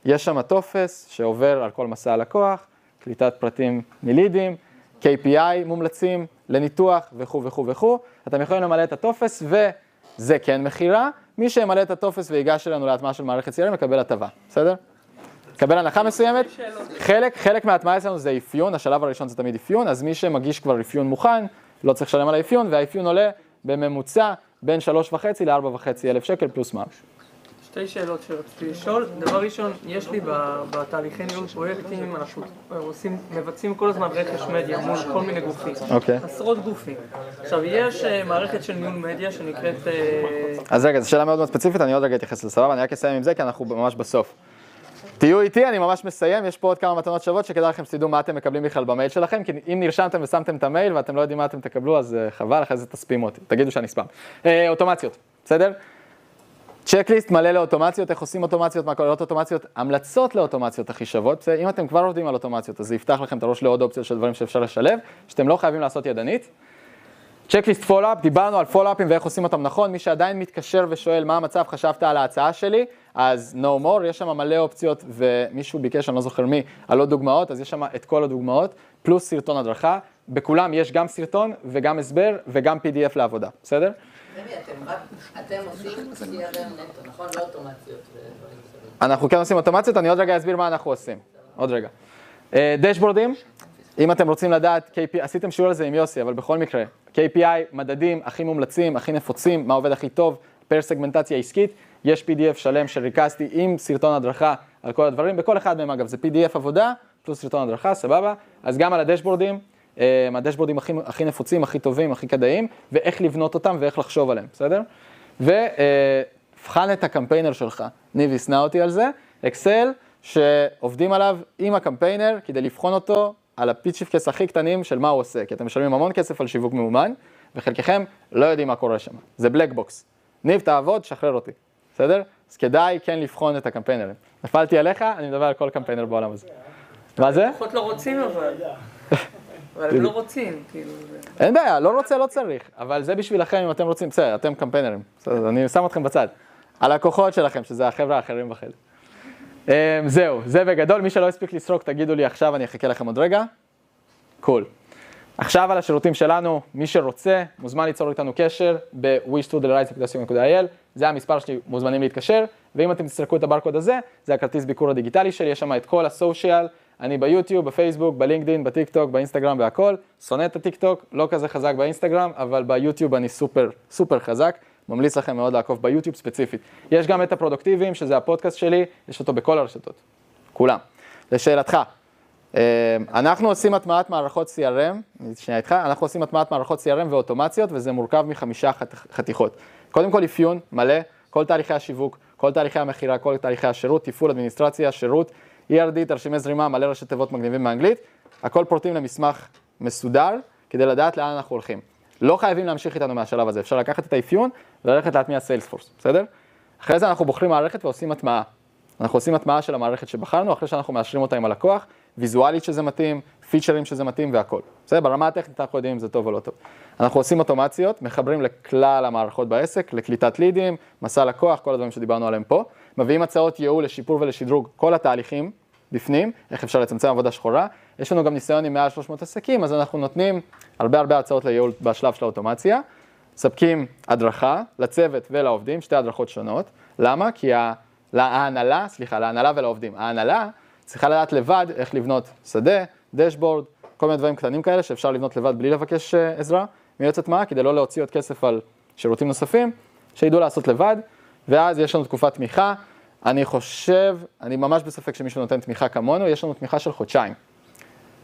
יש שם טופס שעובר על כל מסע הלקוח, קליטת פרטים מלידים, KPI מומלצים לניתוח וכו' וכו' וכו'. אתם יכולים למלא את הטופס וזה כן מכירה. מי שימלא את הטופס ויגש אלינו להטמעה של מערכת CRM יקבל הטבה, בסדר? יקבל הנחה מסוימת. חלק, חלק מההטמעה אצלנו זה אפיון, השלב הראשון זה תמיד אפיון, אז מי שמגיש כבר אפיון מוכן, לא צריך לשלם על האפיון, והאפיון עולה בממוצע בין שלוש וחצי לארבע וחצי אלף שקל פלוס מע"מ. שתי שאלות שרציתי לשאול. דבר ראשון, יש לי בתהליכי ניהול פרויקטים, אנחנו עושים, מבצעים כל הזמן רכש מדיה מול כל מיני גופים. אוקיי. עשרות גופים. עכשיו, יש אה, מערכת של ניהול מדיה שנקראת... אה, אז רגע, זו שאלה מאוד מאוד ספציפית, אני עוד רגע אתייחס לזה, סבבה? אני רק אסיים עם זה, כי אנחנו ממש בסוף. תהיו איתי, אני ממש מסיים, יש פה עוד כמה מתנות שוות שכדאי לכם שתדעו מה אתם מקבלים בכלל במייל שלכם, כי אם נרשמתם ושמתם את המייל ואתם לא יודעים מה אתם תקבלו, אז אה, חבל, אחרי זה תספימו אותי, תגידו שאני ספאם. אה, אוטומציות, בסדר? checklist מלא לאוטומציות, איך עושים אוטומציות, מה כוללות אוטומציות, המלצות לאוטומציות הכי שוות, בסדר? אם אתם כבר עובדים על אוטומציות, אז זה יפתח לכם את הראש לעוד אופציות של דברים שאפשר לשלב, שאתם לא חייבים לעשות ידנית. checklist follow-up, דיברנו על פולאפים ואיך עושים אותם נכון, מי שעדיין מתקשר ושואל מה המצב, חשבת על ההצעה שלי, אז no more, יש שם מלא אופציות ומישהו ביקש, אני לא זוכר מי, על עוד דוגמאות, אז יש שם את כל הדוגמאות, פלוס סרטון הדרכה, בכולם יש גם סרטון וגם הסבר וגם PDF לעבודה, בסדר? אתם עושים CRM נטו, נכון? לא אוטומציות. אנחנו כן עושים אוטומציות, אני עוד רגע אסביר מה אנחנו עושים. עוד רגע. אה, דשבורדים, אם אתם רוצים לדעת, KPI, עשיתם שיעור על זה עם יוסי, אבל בכל מקרה, KPI, מדדים הכי מומלצים, הכי נפוצים, מה עובד הכי טוב, פר סגמנטציה עסקית, יש PDF שלם שריכזתי עם סרטון הדרכה על כל הדברים, בכל אחד מהם אגב, זה PDF עבודה, פלוס סרטון הדרכה, סבבה? אז גם על הדשבורדים, אה, הדשבורדים הכי, הכי נפוצים, הכי טובים, הכי כדאיים, ואיך לבנות אותם ואיך לחשוב עליהם, בסדר? ובחן את הקמפיינר שלך, ניב ישנא אותי על זה, אקסל שעובדים עליו עם הקמפיינר כדי לבחון אותו על הפיצ'יפקעס הכי קטנים של מה הוא עושה, כי אתם משלמים המון כסף על שיווק ממומן, וחלקכם לא יודעים מה קורה שם, זה black box. ניב, תעבוד, שחרר אותי, בסדר? אז כדאי כן לבחון את הקמפיינרים. נפלתי עליך, אני מדבר על כל קמפיינר בעולם הזה. מה זה? לפחות לא רוצים אבל. אבל הם לא רוצים, כאילו. זה- אין בעיה, לא רוצה, לא צריך, אבל זה בשבילכם אם אתם רוצים, בסדר, אתם קמפיינרים, בסדר, אני שם אתכם בצד. הלקוחות שלכם, שזה החבר'ה האחרים בחדר. אמ, זהו, זה בגדול, מי שלא הספיק לסרוק, תגידו לי עכשיו, אני אחכה לכם עוד רגע. קול. עכשיו על השירותים שלנו, מי שרוצה, מוזמן ליצור איתנו קשר ב-wishtodelight.co.il, זה המספר שלי, מוזמנים להתקשר, ואם אתם תסרקו את הברקוד הזה, זה הכרטיס ביקור הדיגיטלי שלי, יש שם את כל ה social, אני ביוטיוב, בפייסבוק, בלינקדאין, בטיק טוק, באינסטגרם והכל, שונא את הטיק טוק, לא כזה חזק באינסטגרם, אבל ביוטיוב אני סופר, סופר חזק, ממליץ לכם מאוד לעקוב ביוטיוב ספציפית. יש גם את הפרודוקטיביים, שזה הפודקאסט שלי, יש אותו בכל הרשתות, כולם. לשאלתך, אה, אנחנו עושים הטמעת מערכות CRM, שנייה איתך, אנחנו עושים הטמעת מערכות CRM ואוטומציות, וזה מורכב מחמישה חת- חתיכות. קודם כל אפיון מלא, כל תהליכי השיווק, כל תהליכי המכירה, כל תהליכי השירות, תפעול, אדמיניסטרציה, שירות, ERD, תרשימי זרימה, מלא ראשי תיבות מגניבים באנגלית, הכל פורטים למסמך מסודר, כדי לדעת לאן אנחנו הולכים. לא חייבים להמשיך איתנו מהשלב הזה, אפשר לקחת את האפיון וללכת להטמיע סיילספורס, בסדר? אחרי זה אנחנו בוחרים מערכת ועושים הטמעה. אנחנו עושים הטמעה של המערכת שבחרנו, אחרי שאנחנו מאשרים אותה עם הלקוח, ויזואלית שזה מתאים, פיצ'רים שזה מתאים והכל. בסדר? ברמה הטכנית אנחנו יודעים אם זה טוב או לא טוב. אנחנו עושים אוטומציות, מחברים לכלל המערכות בעסק, לקליטת לידים, מסע לקוח, כל הדברים שדיברנו עליהם פה, מביאים הצעות ייעול לשיפור ולשדרוג כל התהליכים בפנים, איך אפשר לצמצם עבודה שחורה. יש לנו גם ניסיון עם מעל 300 עסקים, אז אנחנו נותנים הרבה הרבה הצעות לייעול בשלב של האוטומציה. מספקים הדרכה לצוות ולעובדים, שתי הדרכות שונות. למה? כי ה- להנהלה, סליחה, להנהלה ולעובדים. ההנהלה צריכה לדעת לבד איך לבנות שדה, דשבורד, כל מיני דברים קטנים כאלה שאפשר לבנות לבד בלי לבקש אה, עזרה מיועצת מה, כדי לא להוציא עוד כסף על שירותים נוספים, שידעו לעשות לבד, ואז יש לנו תקופת תמיכה. אני חושב, אני ממש בספק שמישהו נותן תמיכה כמונו, יש לנו תמיכה של חודשיים.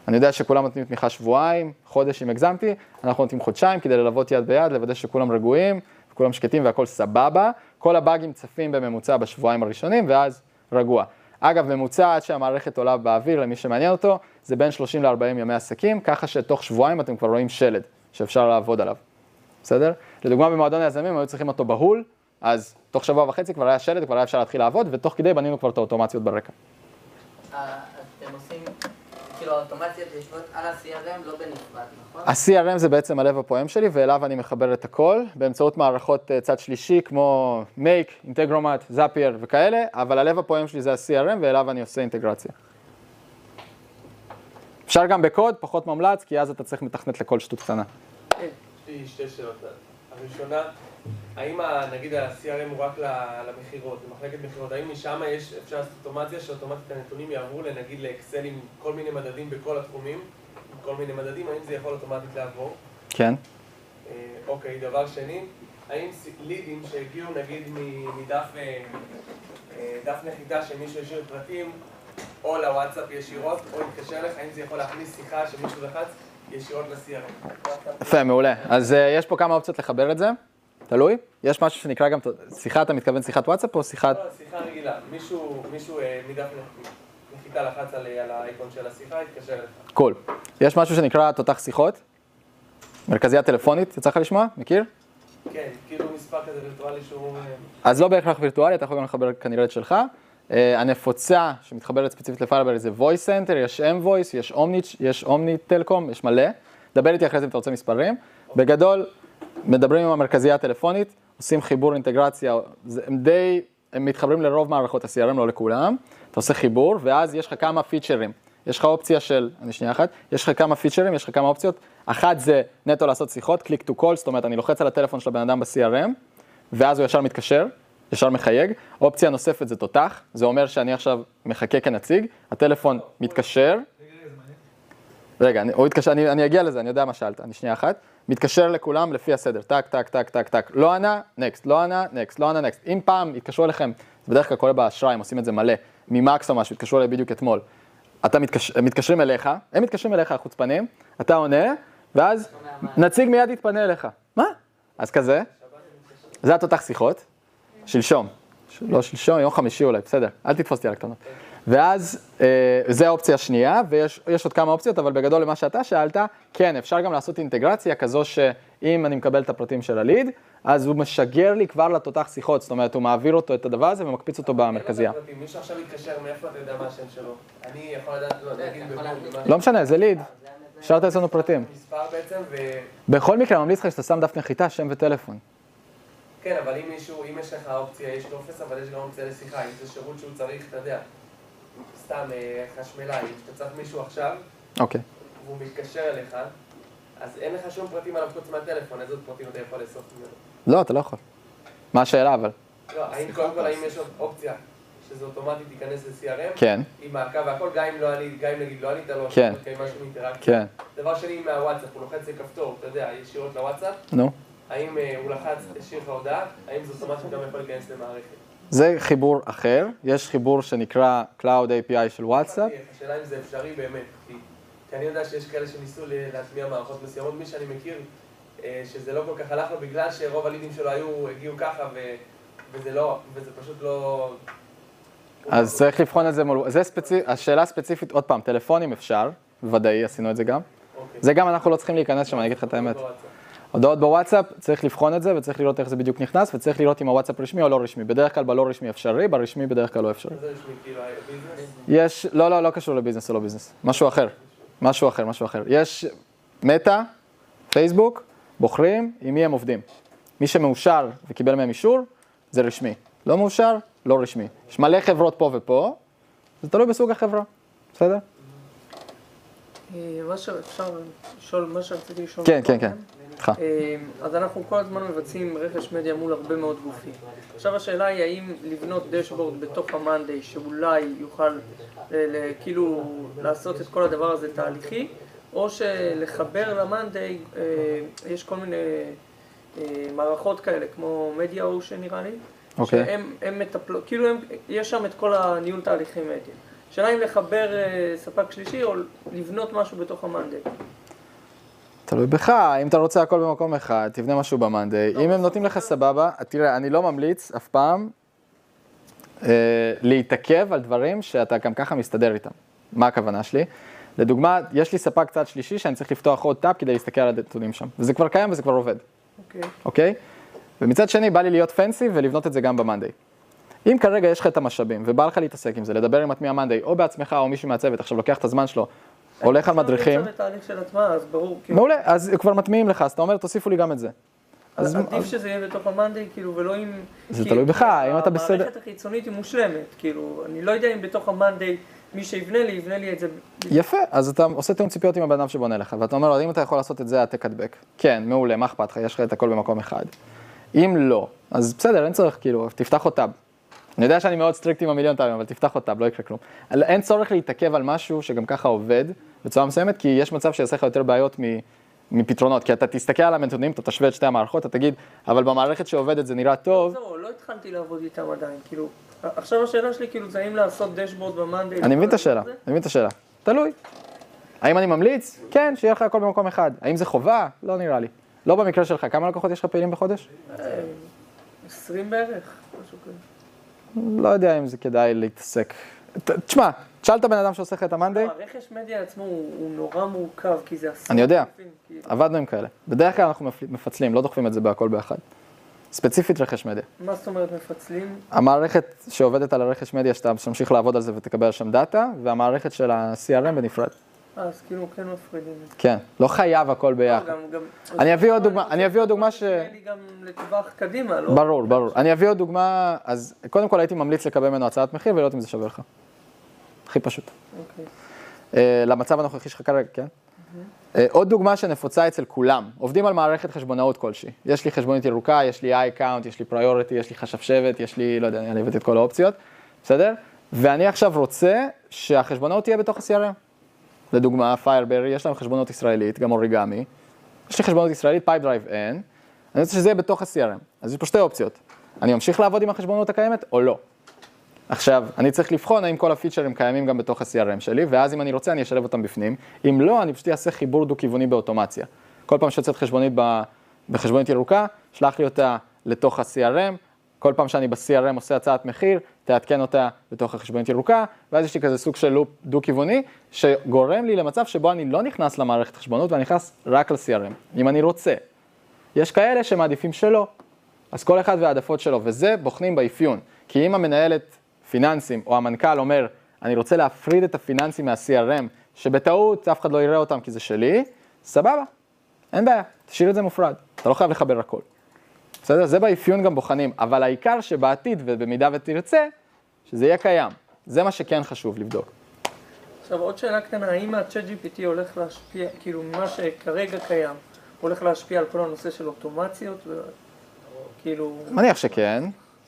אני יודע שכולם נותנים תמיכה שבועיים, חודש אם הגזמתי, אנחנו נותנים חודשיים כדי ללוות יד ביד, לוודא שכולם רגועים, וכולם שקטים והכל סבבה. כל הבאגים צפים בממוצע בשבועיים הראשונים, ואז רגוע. אגב, ממוצע עד שהמערכת עולה באוויר, למי שמעניין אותו, זה בין 30 ל-40 ימי עסקים, ככה שתוך שבועיים אתם כבר רואים שלד שאפשר לעבוד עליו, בסדר? לדוגמה, במועדון היזמים היו צריכים אותו בהול, אז תוך שבוע וחצי כבר היה שלד, כבר היה אפשר להתחיל לעבוד, ותוך כדי בנינו כבר את האוטומציות ברקע. אה, אתם עושים, כאילו האוטומציות יושבות על ה-CRM, לא בנפרד, נכון? ה-CRM זה בעצם הלב הפועם שלי, ואליו אני מחבר את הכל, באמצעות מערכות אה, צד שלישי, כמו Make, אינטגרומט, זאפייר וכאלה, אבל הלב הפועם שלי זה ה-CRM, ואליו אני עושה אינטגרציה. אפשר גם בקוד, פחות מומלץ, כי אז אתה צריך מתכנת לכל שטות קטנה. יש לי שתי שאלות. הראשונה, האם נגיד ה-CRM הוא רק למכירות, למחלקת מכירות, האם משם יש, אפשר לעשות אוטומציה שאוטומטית הנתונים יעברו לנגיד לאקסל עם כל מיני מדדים בכל התחומים, עם כל מיני מדדים, האם זה יכול אוטומטית לעבור? כן? אה, אוקיי, דבר שני, האם לידים שהגיעו נגיד מדף אה, אה, דף נחיתה שמישהו השאיר פרטים, או לוואטסאפ ישירות, או התקשר אליך, האם זה יכול להכניס שיחה שמישהו לחץ ישירות ל-CRM? יפה, מעולה. אז יש פה כמה אופציות לחבר את זה, תלוי. יש משהו שנקרא גם, שיחה, אתה מתכוון שיחת וואטסאפ או שיחת... לא, שיחה רגילה. מישהו, מישהו אה, מדף נח- נחיתה לחץ על, על האייקון של השיחה, התקשר אליך. קול. יש משהו שנקרא תותח שיחות, מרכזייה טלפונית, יצא לך לשמוע? מכיר? כן, כאילו מספר כזה וירטואלי שהוא... אה, אז לא בהכרח וירטואלי, אתה יכול גם לחבר כנראה את שלך. אה, הנפוצה שמתחברת ספציפית לפיירברי זה voice center, יש m-voice, יש אומני, יש אומני טלקום, יש מלא. דבר איתי אחרי זה אם אתה רוצה מספרים. בגדול, מדברים עם המרכזייה הטלפונית, עושים חיבור אינטגרציה, זה- הם די, הם מתחברים לרוב מערכות ה-CRM, לא לכולם. אתה עושה חיבור, ואז יש לך כמה פיצ'רים. יש לך אופציה של, אני שנייה אחת, יש לך כמה פיצ'רים, יש לך כמה אופציות. אחת זה נטו לעשות שיחות, click to call, זאת אומרת, אני לוחץ על הטלפון של הבן אדם ב-CRM, ואז הוא ישר מתקשר, ישר מחייג. אופציה נוספת זה תותח, זה אומר שאני עכשיו מחכה כנציג, הטלפון מתקשר. רגע, אני, הוא התקשר, אני, אני אגיע לזה, אני יודע מה שאלת, אני שנייה אחת. מתקשר לכולם לפי הסדר, טק, טק, טק, טק, טק. לא ענה, next, לא ענה, next, לא ענה, next. אם פעם התקשרו אליכם, זה בדרך כלל קורה באשראי, הם עושים את זה מלא, ממקס או משהו, התקשרו אליי בדיוק אתמול. אתה מתקשר, הם מתקשרים אליך, הם מתקשרים אליך, החוצפנים, אתה עונה, ואז נציג מיד יתפנה אליך. מה? אז כזה, זה התותח שיחות, שלשום, לא שלשום, יום חמישי אולי, בסדר, אל תתפוס אותי על הקטנות. ואז, אה, זה האופציה השנייה, ויש יש עוד כמה אופציות, אבל בגדול למה שאתה שאלת, כן, אפשר גם לעשות אינטגרציה כזו שאם אני מקבל את הפרטים של הליד, אז הוא משגר לי כבר לתותח שיחות, זאת אומרת, הוא מעביר אותו את הדבר הזה ומקפיץ אותו במרכזייה. אין לך פרטים. מישהו עכשיו יתקשר, מאיפה אתה יודע מה השם שלו? אני יכול לדעת, לא, לא משנה, זה ליד, השארת אצלנו פרטים. מספר בעצם, ו... בכל מקרה, ממליץ לך שאתה שם דף נחיתה, שם וטלפון. כן, אבל אם מישהו, אם יש לך אופציה, יש טופס, אבל יש גם אופציה לשיחה, אם זה שירות שהוא צריך, אתה יודע, סתם אה, חשמלאי, שאתה צריך מישהו עכשיו, אוקיי. והוא מתקשר אליך, אז אין לך שום פרטים עליו חוץ מהטלפון, איזה פרטים אתה יכול לאסוף ממנו? לא, אתה לא יכול. מה השאלה אבל? לא, האם קודם כל, האם יש עוד אופציה שזה אוטומטית ייכנס ל-CRM? כן, עם מעקב והכל, גם אם לא ענית, גם אם נגיד לא ענית לו, כן. מתקיים משהו מאינטראקציה. כן, דבר שני, מהוואטסאפ, הוא לוחץ לכפתור, אתה יודע, ישירות לוואטסאפ, נו. האם אה, הוא לחץ, השאיר לך הודעה, האם זה אוטומטית גם יכול להיכנס למערכת? זה חיבור אחר, יש חיבור שנקרא Cloud API של וואטסאפ. השאלה אם זה אפשרי באמת, כי, אני יודע שיש כאלה שניסו להטמיע מערכות מסוימות, מי שאני מכיר, אה, שזה לא כל כך הלך לו, בגלל שרוב הלידים שלו היו, הגיעו ככה, ו, וזה לא, וזה פשוט לא... אז צריך לבחון את זה מול... זה ספציפי, השאלה הספציפית, עוד פעם, טלפונים אפשר, ודאי, עשינו את זה גם. אוקיי. זה גם אנחנו לא צריכים להיכנס שם, אני אגיד לך את האמת. הודעות בוואטסאפ, צריך לבחון את זה, וצריך לראות איך זה בדיוק נכנס, וצריך לראות אם הוואטסאפ רשמי או לא רשמי. בדרך כלל בלא רשמי אפשרי, ברשמי בדרך כלל לא אפשרי. כאילו, business? יש, לא, לא, לא קשור ל business או לא business, משהו אחר. משהו אחר, משהו אחר. יש מטא, פייסבוק, בוחרים עם מי הם עובדים. מי שמאושר וקיבל מהם אישור, זה רשמי. לא מאושר, לא רשמי. יש מלא חברות פה ופה, זה תלוי בסוג החברה, בסדר? אה, מה שאפשר לשאול, מה שרציתי לשאול. כן, כן, כן. אה, אז אנחנו כל הזמן מבצעים רכש מדיה מול הרבה מאוד גופים. עכשיו השאלה היא האם לבנות דשבורד בתוך המאנדיי שאולי יוכל ל- כאילו לעשות את כל הדבר הזה תהליכי, או שלחבר למאנדיי, אה, יש כל מיני אה, מערכות כאלה, כמו מדיה אושן נראה לי, אוקיי. שהם הם מטפלות, כאילו הם, יש שם את כל הניהול תהליכי מדיה. השאלה אם לחבר אה, ספק שלישי או לבנות משהו בתוך המאנדיי. תלוי בך, אם אתה רוצה הכל במקום אחד, תבנה משהו במאנדיי. אם הם נותנים לך סבבה, תראה, אני לא ממליץ אף פעם אה, להתעכב על דברים שאתה גם ככה מסתדר איתם. מה הכוונה שלי? לדוגמה, יש לי ספק צד שלישי שאני צריך לפתוח עוד טאב כדי להסתכל על הנתונים שם. וזה כבר קיים וזה כבר עובד, אוקיי. אוקיי? ומצד שני, בא לי להיות פנסי ולבנות את זה גם במאנדיי. אם כרגע יש לך את המשאבים ובא לך להתעסק עם זה, לדבר עם מטמיע מאנדיי, או בעצמך או מישהו מהצוות, עכשיו לוקח את הזמן שלו, הולך על מדריכים. כאילו, מעולה, אז כבר מטמיעים לך, אז אתה אומר, תוסיפו לי גם את זה. אז עדיף שזה יהיה בתוך המאנדיי, כאילו, ולא עם... זה תלוי בך, כי אם אתה בסדר- המערכת החיצונית היא מושלמת, כאילו, אני לא יודע אם בתוך המאנדיי, מי שיבנה לי, יבנה לי את זה. יפה, אז אתה עושה תיאום ציפיות עם הבן אדם שבונה לך, ואתה אומר לו, אם אתה יכול לעשות את זה, העתק הדבק. כן, מעולה, מה אכפת לך, יש לך את הכל במקום אחד. אם לא, אז בסדר, אין צורך, כאילו, תפתח עוד טאב. אני יודע שאני מאוד strict עם המיליון טאבים, אבל תפתח טאב, לא יקרה כלום. אין צורך להתעכב על משהו שגם ככה עובד בצורה מסוימת, כי יש מצב שיעשה לך יותר בעיות מ- מפתרונות. כי אתה תסתכל על הנתונים, אתה תשווה את שתי המערכות, אתה תגיד, אבל במערכת שעובדת זה נראה טוב, זהו, לא התחלתי לעבוד איתם עדיין, כאילו, עכשיו השאלה שלי, כאילו, זה האם לעשות דשבורד במאנדיי. אני מבין את השאלה? אני מבין את השאלה. תלוי. האם אני ממליץ? כן, שיהיה לך הכל במקום אחד. האם זה חובה? לא נראה לי. לא במקרה שלך. כמה לקוחות יש לך פעילים בחודש? 20 בערך, משהו כזה. לא יודע אם זה כדאי להתעסק. תשמע, תשאל את הבן אדם שעושה לך את המאנדיי, לא, הרכש מדיה עצמו הוא נורא מורכב, כי זה עשרות אני יודע. עבדנו עם כאלה. בדרך כלל אנחנו מפ- מפצלים, לא דוחפים את זה בהכל ביחד. ספציפית רכש מדיה. מה זאת אומרת מפצלים? המערכת שעובדת על הרכש מדיה, שאתה תמשיך לעבוד על זה ותקבל שם דאטה, והמערכת של ה-CRM בנפרד. אז כאילו כן מפרידים את זה. כן, לא חייב הכל ביחד. גם- גם- אני אביא עוד דוגמה- אני אביא עוד דוגמה ש- לי גם לטווח קדימה, לא? ברור, ברור. אני אביא עוד דוגמה, אז קודם כל הייתי ממליץ לקבל ממנו הצעת מחיר ולראות אם זה שווה לך. הכי פשוט. אוקיי. אה, למצב הנוכחי שלך כרגע, כן? אה, עוד דוגמה שנפוצה אצל כולם, עובדים על מערכת חשבונאות כלשהי. יש לי חשבונית ירוקה, יש לי iCount, יש לי פריוריטי, יש לי חשב שבט, יש לי, לא יודע, אני הבאתי את כל האופציות, בסדר? ואני עכשיו רוצה שהחשבונאות תהיה בתוך ה-CRM. לדוגמה, פיירברי, יש להם חשבונאות ישראלית, גם אוריגמי. יש לי חשבונאות ישראלית, פייפדרייב אין. אני רוצה שזה יהיה בתוך ה-CRM. אז יש פה שתי אופציות. אני ממשיך לעבוד עם החשבונות הקיימת או לא. עכשיו, אני צריך לבחון האם כל הפיצ'רים קיימים גם בתוך ה-CRM שלי, ואז אם אני רוצה אני אשלב אותם בפנים. אם לא, אני פשוט אעשה חיבור דו-כיווני באוטומציה. כל פעם שיוצאת חשבונית ב- בחשבונית ירוקה, שלח לי אותה לתוך ה-CRM, כל פעם שאני ב-CRM עושה הצעת מחיר, תעדכן אותה בתוך החשבונית ירוקה, ואז יש לי כזה סוג של לופ דו-כיווני, שגורם לי למצב שבו אני לא נכנס למערכת חשבונות ואני נכנס רק ל-CRM, אם אני רוצה. יש כאלה שמעדיפים שלא, אז כל אחד והעדפות שלו, וזה בוחנים באפיון. כי אם המנהלת פיננסים או המנכ"ל אומר, אני רוצה להפריד את הפיננסים מה-CRM, שבטעות אף אחד לא יראה אותם כי זה שלי, סבבה, אין בעיה, תשאיר את זה מופרד, אתה לא חייב לחבר הכל. בסדר? זה באפיון גם בוחנים, אבל העיקר שבעתיד, ובמידה ותרצה, שזה יהיה קיים. זה מה שכן חשוב לבדוק. עכשיו עוד שאלה קטנה, האם ה-chat GPT הולך להשפיע, כאילו מה שכרגע קיים, הולך להשפיע על כל הנושא של אוטומציות? כאילו... מניח שכן,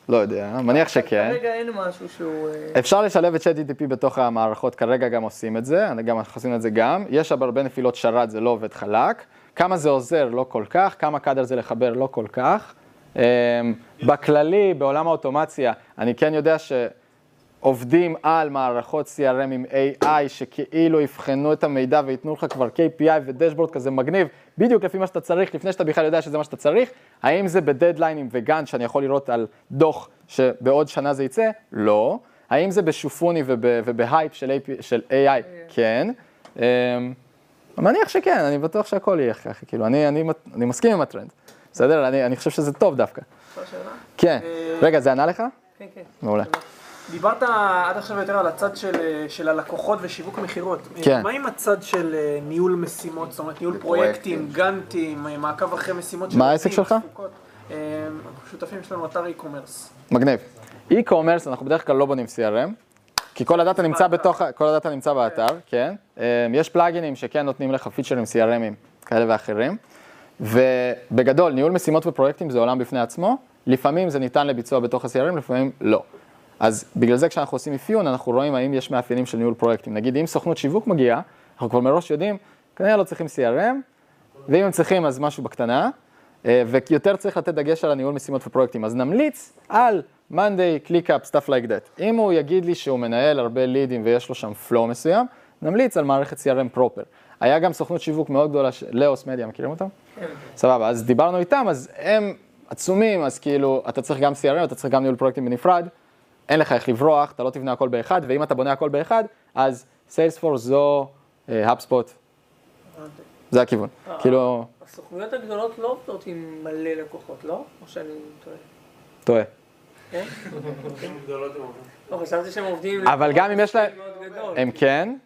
לא יודע, מניח שכן. כרגע אין משהו שהוא... אה, אפשר לשלב את ChatGTP בתוך המערכות, כרגע גם עושים את זה, גם אנחנו עושים את זה גם. יש אבל הרבה נפילות שרת, זה לא עובד חלק. כמה זה עוזר, לא כל כך. כמה קאדר זה לחבר, לא כל כך. אמ, בכללי, בעולם האוטומציה, אני כן יודע שעובדים על מערכות CRM עם AI, שכאילו יבחנו את המידע וייתנו לך כבר KPI ודשבורד כזה מגניב, בדיוק לפי מה שאתה צריך, לפני שאתה בכלל יודע שזה מה שאתה צריך. האם זה בדדליינים וגאנט שאני יכול לראות על דוח שבעוד שנה זה יצא? לא. האם זה בשופוני וב, ובהייפ של, AP, של AI? כן. אמ, מניח שכן, אני בטוח שהכל יהיה ככה, כאילו, אני, אני, אני מסכים עם הטרנד, בסדר? אני, אני חושב שזה טוב דווקא. כן. רגע, זה ענה לך? כן, כן. מעולה. דיברת עד עכשיו יותר על הצד של, של הלקוחות ושיווק מכירות. כן. מה עם הצד של אה, ניהול משימות, זאת אומרת ניהול פרויקטים. גאנטים, אה, מעקב אחרי משימות מה העסק שלך? אה, שותפים שלנו אתר e-commerce. מגניב. e-commerce, אנחנו בדרך כלל לא בונים CRM, כי כל הדאטה נמצא בתוך, כל הדאטה נמצא באתר, כן. יש פלאגינים שכן נותנים לך פיצ'רים CRMים כאלה ואחרים. ובגדול, ניהול משימות ופרויקטים זה עולם בפני עצמו, לפעמים זה ניתן לביצוע בתוך ה-CRM, לפעמים לא. אז בגלל זה כשאנחנו עושים אפיון, אנחנו רואים האם יש מאפיינים של ניהול פרויקטים. נגיד, אם סוכנות שיווק מגיעה, אנחנו כבר מראש יודעים, כנראה לא צריכים CRM, ואם הם צריכים אז משהו בקטנה, אה, ויותר צריך לתת דגש על הניהול משימות ופרויקטים. אז נמליץ על Monday, ClickUp, stuff like that. אם הוא יגיד לי שהוא מנהל הרבה לידים ויש לו שם flow מסוים, נמליץ על מערכת CRM פרופר. היה גם סוכנות שיווק מאוד גדולה, ש- לאוס מדיה, מכירים אותם? סבבה, אז דיברנו איתם, אז הם עצומים, אז כאילו, אתה צריך גם CRM, אתה צריך גם ניהול פרויקטים בנפרד, אין לך איך לברוח, אתה לא תבנה הכל באחד, ואם אתה בונה הכל באחד, אז סיילספורס זו האפספוט, זה הכיוון. כאילו, הסוכנויות הגדולות לא עובדות עם מלא לקוחות, לא? או שאני טועה? טועה. כן? עובדים. לא, חשבתי שהם עובדים... אבל גם אם יש להם. הם כן,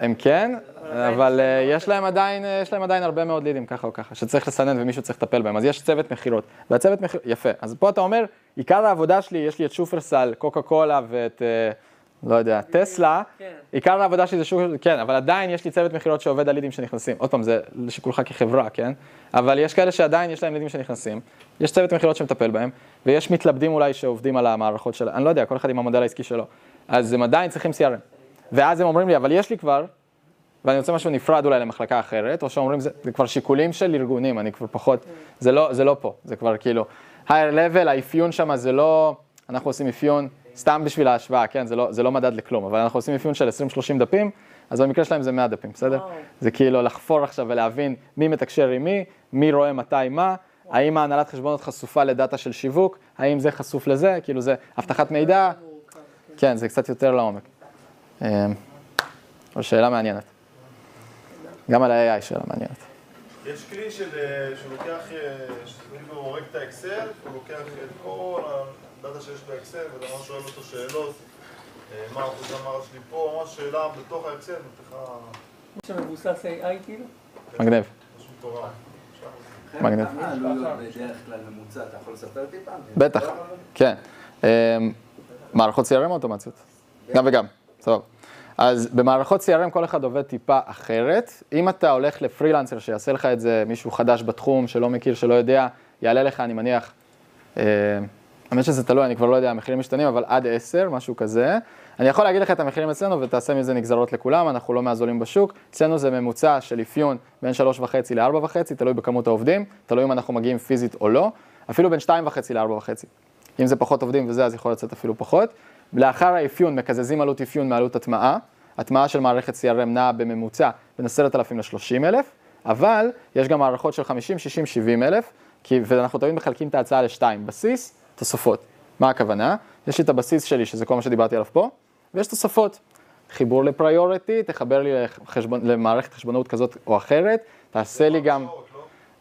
הם כן, אבל אה, יש להם עדיין, אה, יש להם עדיין הרבה מאוד לידים ככה או ככה, שצריך לסנן ומישהו צריך לטפל בהם, אז יש צוות מכירות, והצוות מכירות, יפה, אז פה אתה אומר, עיקר העבודה שלי, יש לי את שופרסל, קוקה קולה ואת, אה, לא יודע, טסלה, כן. עיקר העבודה שלי זה שופרסל, כן, אבל עדיין יש לי צוות מכירות שעובד על לידים שנכנסים, עוד פעם, זה לשיקולך כחברה, כן, אבל יש כאלה שעדיין יש להם לידים שנכנסים, יש צוות מכירות שמטפל בהם, ויש מתלבדים אולי שעובדים על המערכות של, אני לא יודע, כל אחד עם המודל העסקי שלו, אז הם עדיין צריכים CRM. ואז הם אומרים לי, אבל יש לי כבר, ואני רוצה משהו נפרד אולי למחלקה אחרת, או שאומרים, זה, זה כבר שיקולים של ארגונים, אני כבר פחות, זה לא, זה לא פה, זה כבר כאילו, higher level, האפיון שם זה לא, אנחנו עושים אפיון, סתם בשביל ההשוואה, כן, זה לא, זה לא מדד לכלום, אבל אנחנו עושים אפיון של 20-30 דפים, אז במקרה שלהם זה 100 דפים, בסדר? וואו. זה כאילו לחפור עכשיו ולהבין מי מתקשר עם מי, מי רואה מתי מה, האם ההנהלת חשבונות חשופה לדאטה של שיווק, האם זה חשוף לזה, כאילו זה אבטחת מידע, כן, זה קצת יותר לעומק. אמ, אבל שאלה מעניינת. גם על ה-AI שאלה מעניינת. יש כלי של, אה, שהוא לוקח, אה, שכאילו הוא הורג את האקסל, הוא לוקח את כל הדאטה שיש באקסל, ואתה ממש שואל אותו שאלות, אה, מה אחוז המערב שלי פה, ממש שאלה בתוך האקסל, נותן לך שמבוסס AI כאילו? מגניב, משהו מטורף. מגניב. כמה העלויות בדרך כלל ממוצע? אתה יכול לספר טיפה? בטח, כן. אמ, מערכות CRM או אוטומציות? גם וגם, סבבה. אז במערכות CRM כל אחד עובד טיפה אחרת. אם אתה הולך לפרילנסר שיעשה לך את זה, מישהו חדש בתחום, שלא מכיר, שלא יודע, יעלה לך, אני מניח, אה, האמת שזה תלוי, אני כבר לא יודע, המחירים משתנים, אבל עד 10, משהו כזה. אני יכול להגיד לך את המחירים אצלנו ותעשה מזה נגזרות לכולם, אנחנו לא מהזולים בשוק. אצלנו זה ממוצע של אפיון בין 3.5 ל-4.5, תלוי בכמות העובדים, תלוי אם אנחנו מגיעים פיזית או לא, אפילו בין 2.5 ל-4.5. אם זה פחות עובדים וזה, אז יכול לצאת אפילו פחות. לאחר האפיון מקזזים עלות אפיון מעלות הטמעה. הטמעה של מערכת CRM נעה בממוצע בין 10,000 ל-30,000, אבל יש גם מערכות של 50, 60, 70 אלף, כי, ואנחנו תמיד מחלקים את ההצעה לשתיים, בסיס, תוספות. מה הכוונה? יש לי את הבסיס שלי, שזה כל מה שדיברתי עליו פה, ויש תוספות. חיבור לפריוריטי, תחבר לי לחשבון, למערכת חשבונאות כזאת או אחרת, תעשה לי גם...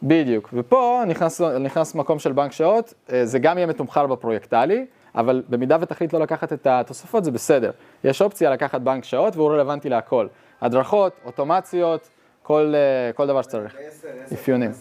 בדיוק, ופה נכנס, נכנס מקום של בנק שעות, אה, זה גם יהיה מתומחר בפרויקטלי, אבל במידה ותחליט לא לקחת את התוספות זה בסדר. יש אופציה לקחת בנק שעות והוא רלוונטי להכל. הדרכות, אוטומציות, כל, אה, כל דבר שצריך. אפיונים.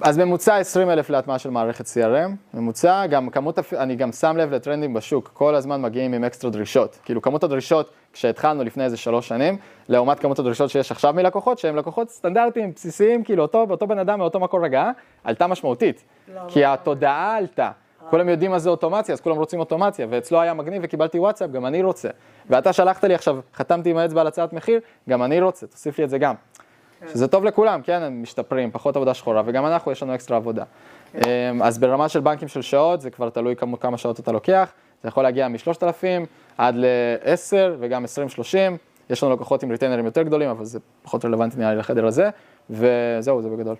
אז ממוצע 20 אלף להטמעה של מערכת CRM, ממוצע, גם כמות, אני גם שם לב לטרנדים בשוק, כל הזמן מגיעים עם אקסטרה דרישות. כאילו כמות הדרישות כשהתחלנו לפני איזה שלוש שנים, לעומת כמות הדרישות שיש עכשיו מלקוחות, שהם לקוחות סטנדרטיים, בסיסיים, כאילו אותו, אותו בן אדם מאותו מקור הגעה, עלתה משמעותית. כי התודעה עלתה. כולם יודעים מה זה אוטומציה, אז כולם רוצים אוטומציה, ואצלו היה מגניב וקיבלתי וואטסאפ, גם אני רוצה. ואתה שלחת לי עכשיו, חתמתי עם האצבע על הצעת מחיר, גם אני רוצה, תוסיף לי את זה גם. שזה טוב לכולם, כן, הם משתפרים, פחות עבודה שחורה, וגם אנחנו, יש לנו אקסטרה עבודה. אמ, אז ברמה של בנקים של שעות, זה כבר תלוי כמה, כמה שעות אתה לוקח, זה יכול להגיע מ-3,000 עד ל-10 וגם 20-30, יש לנו לקוחות עם ריטיינרים יותר גדולים, אבל זה פחות רלוונטי נראה לי לחדר הזה, וזהו, זה בגדול.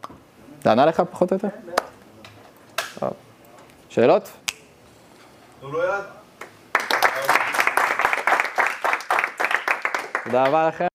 זה ענה לך פחות או יותר? שאלות? תנו לו יד. תודה רבה לכם.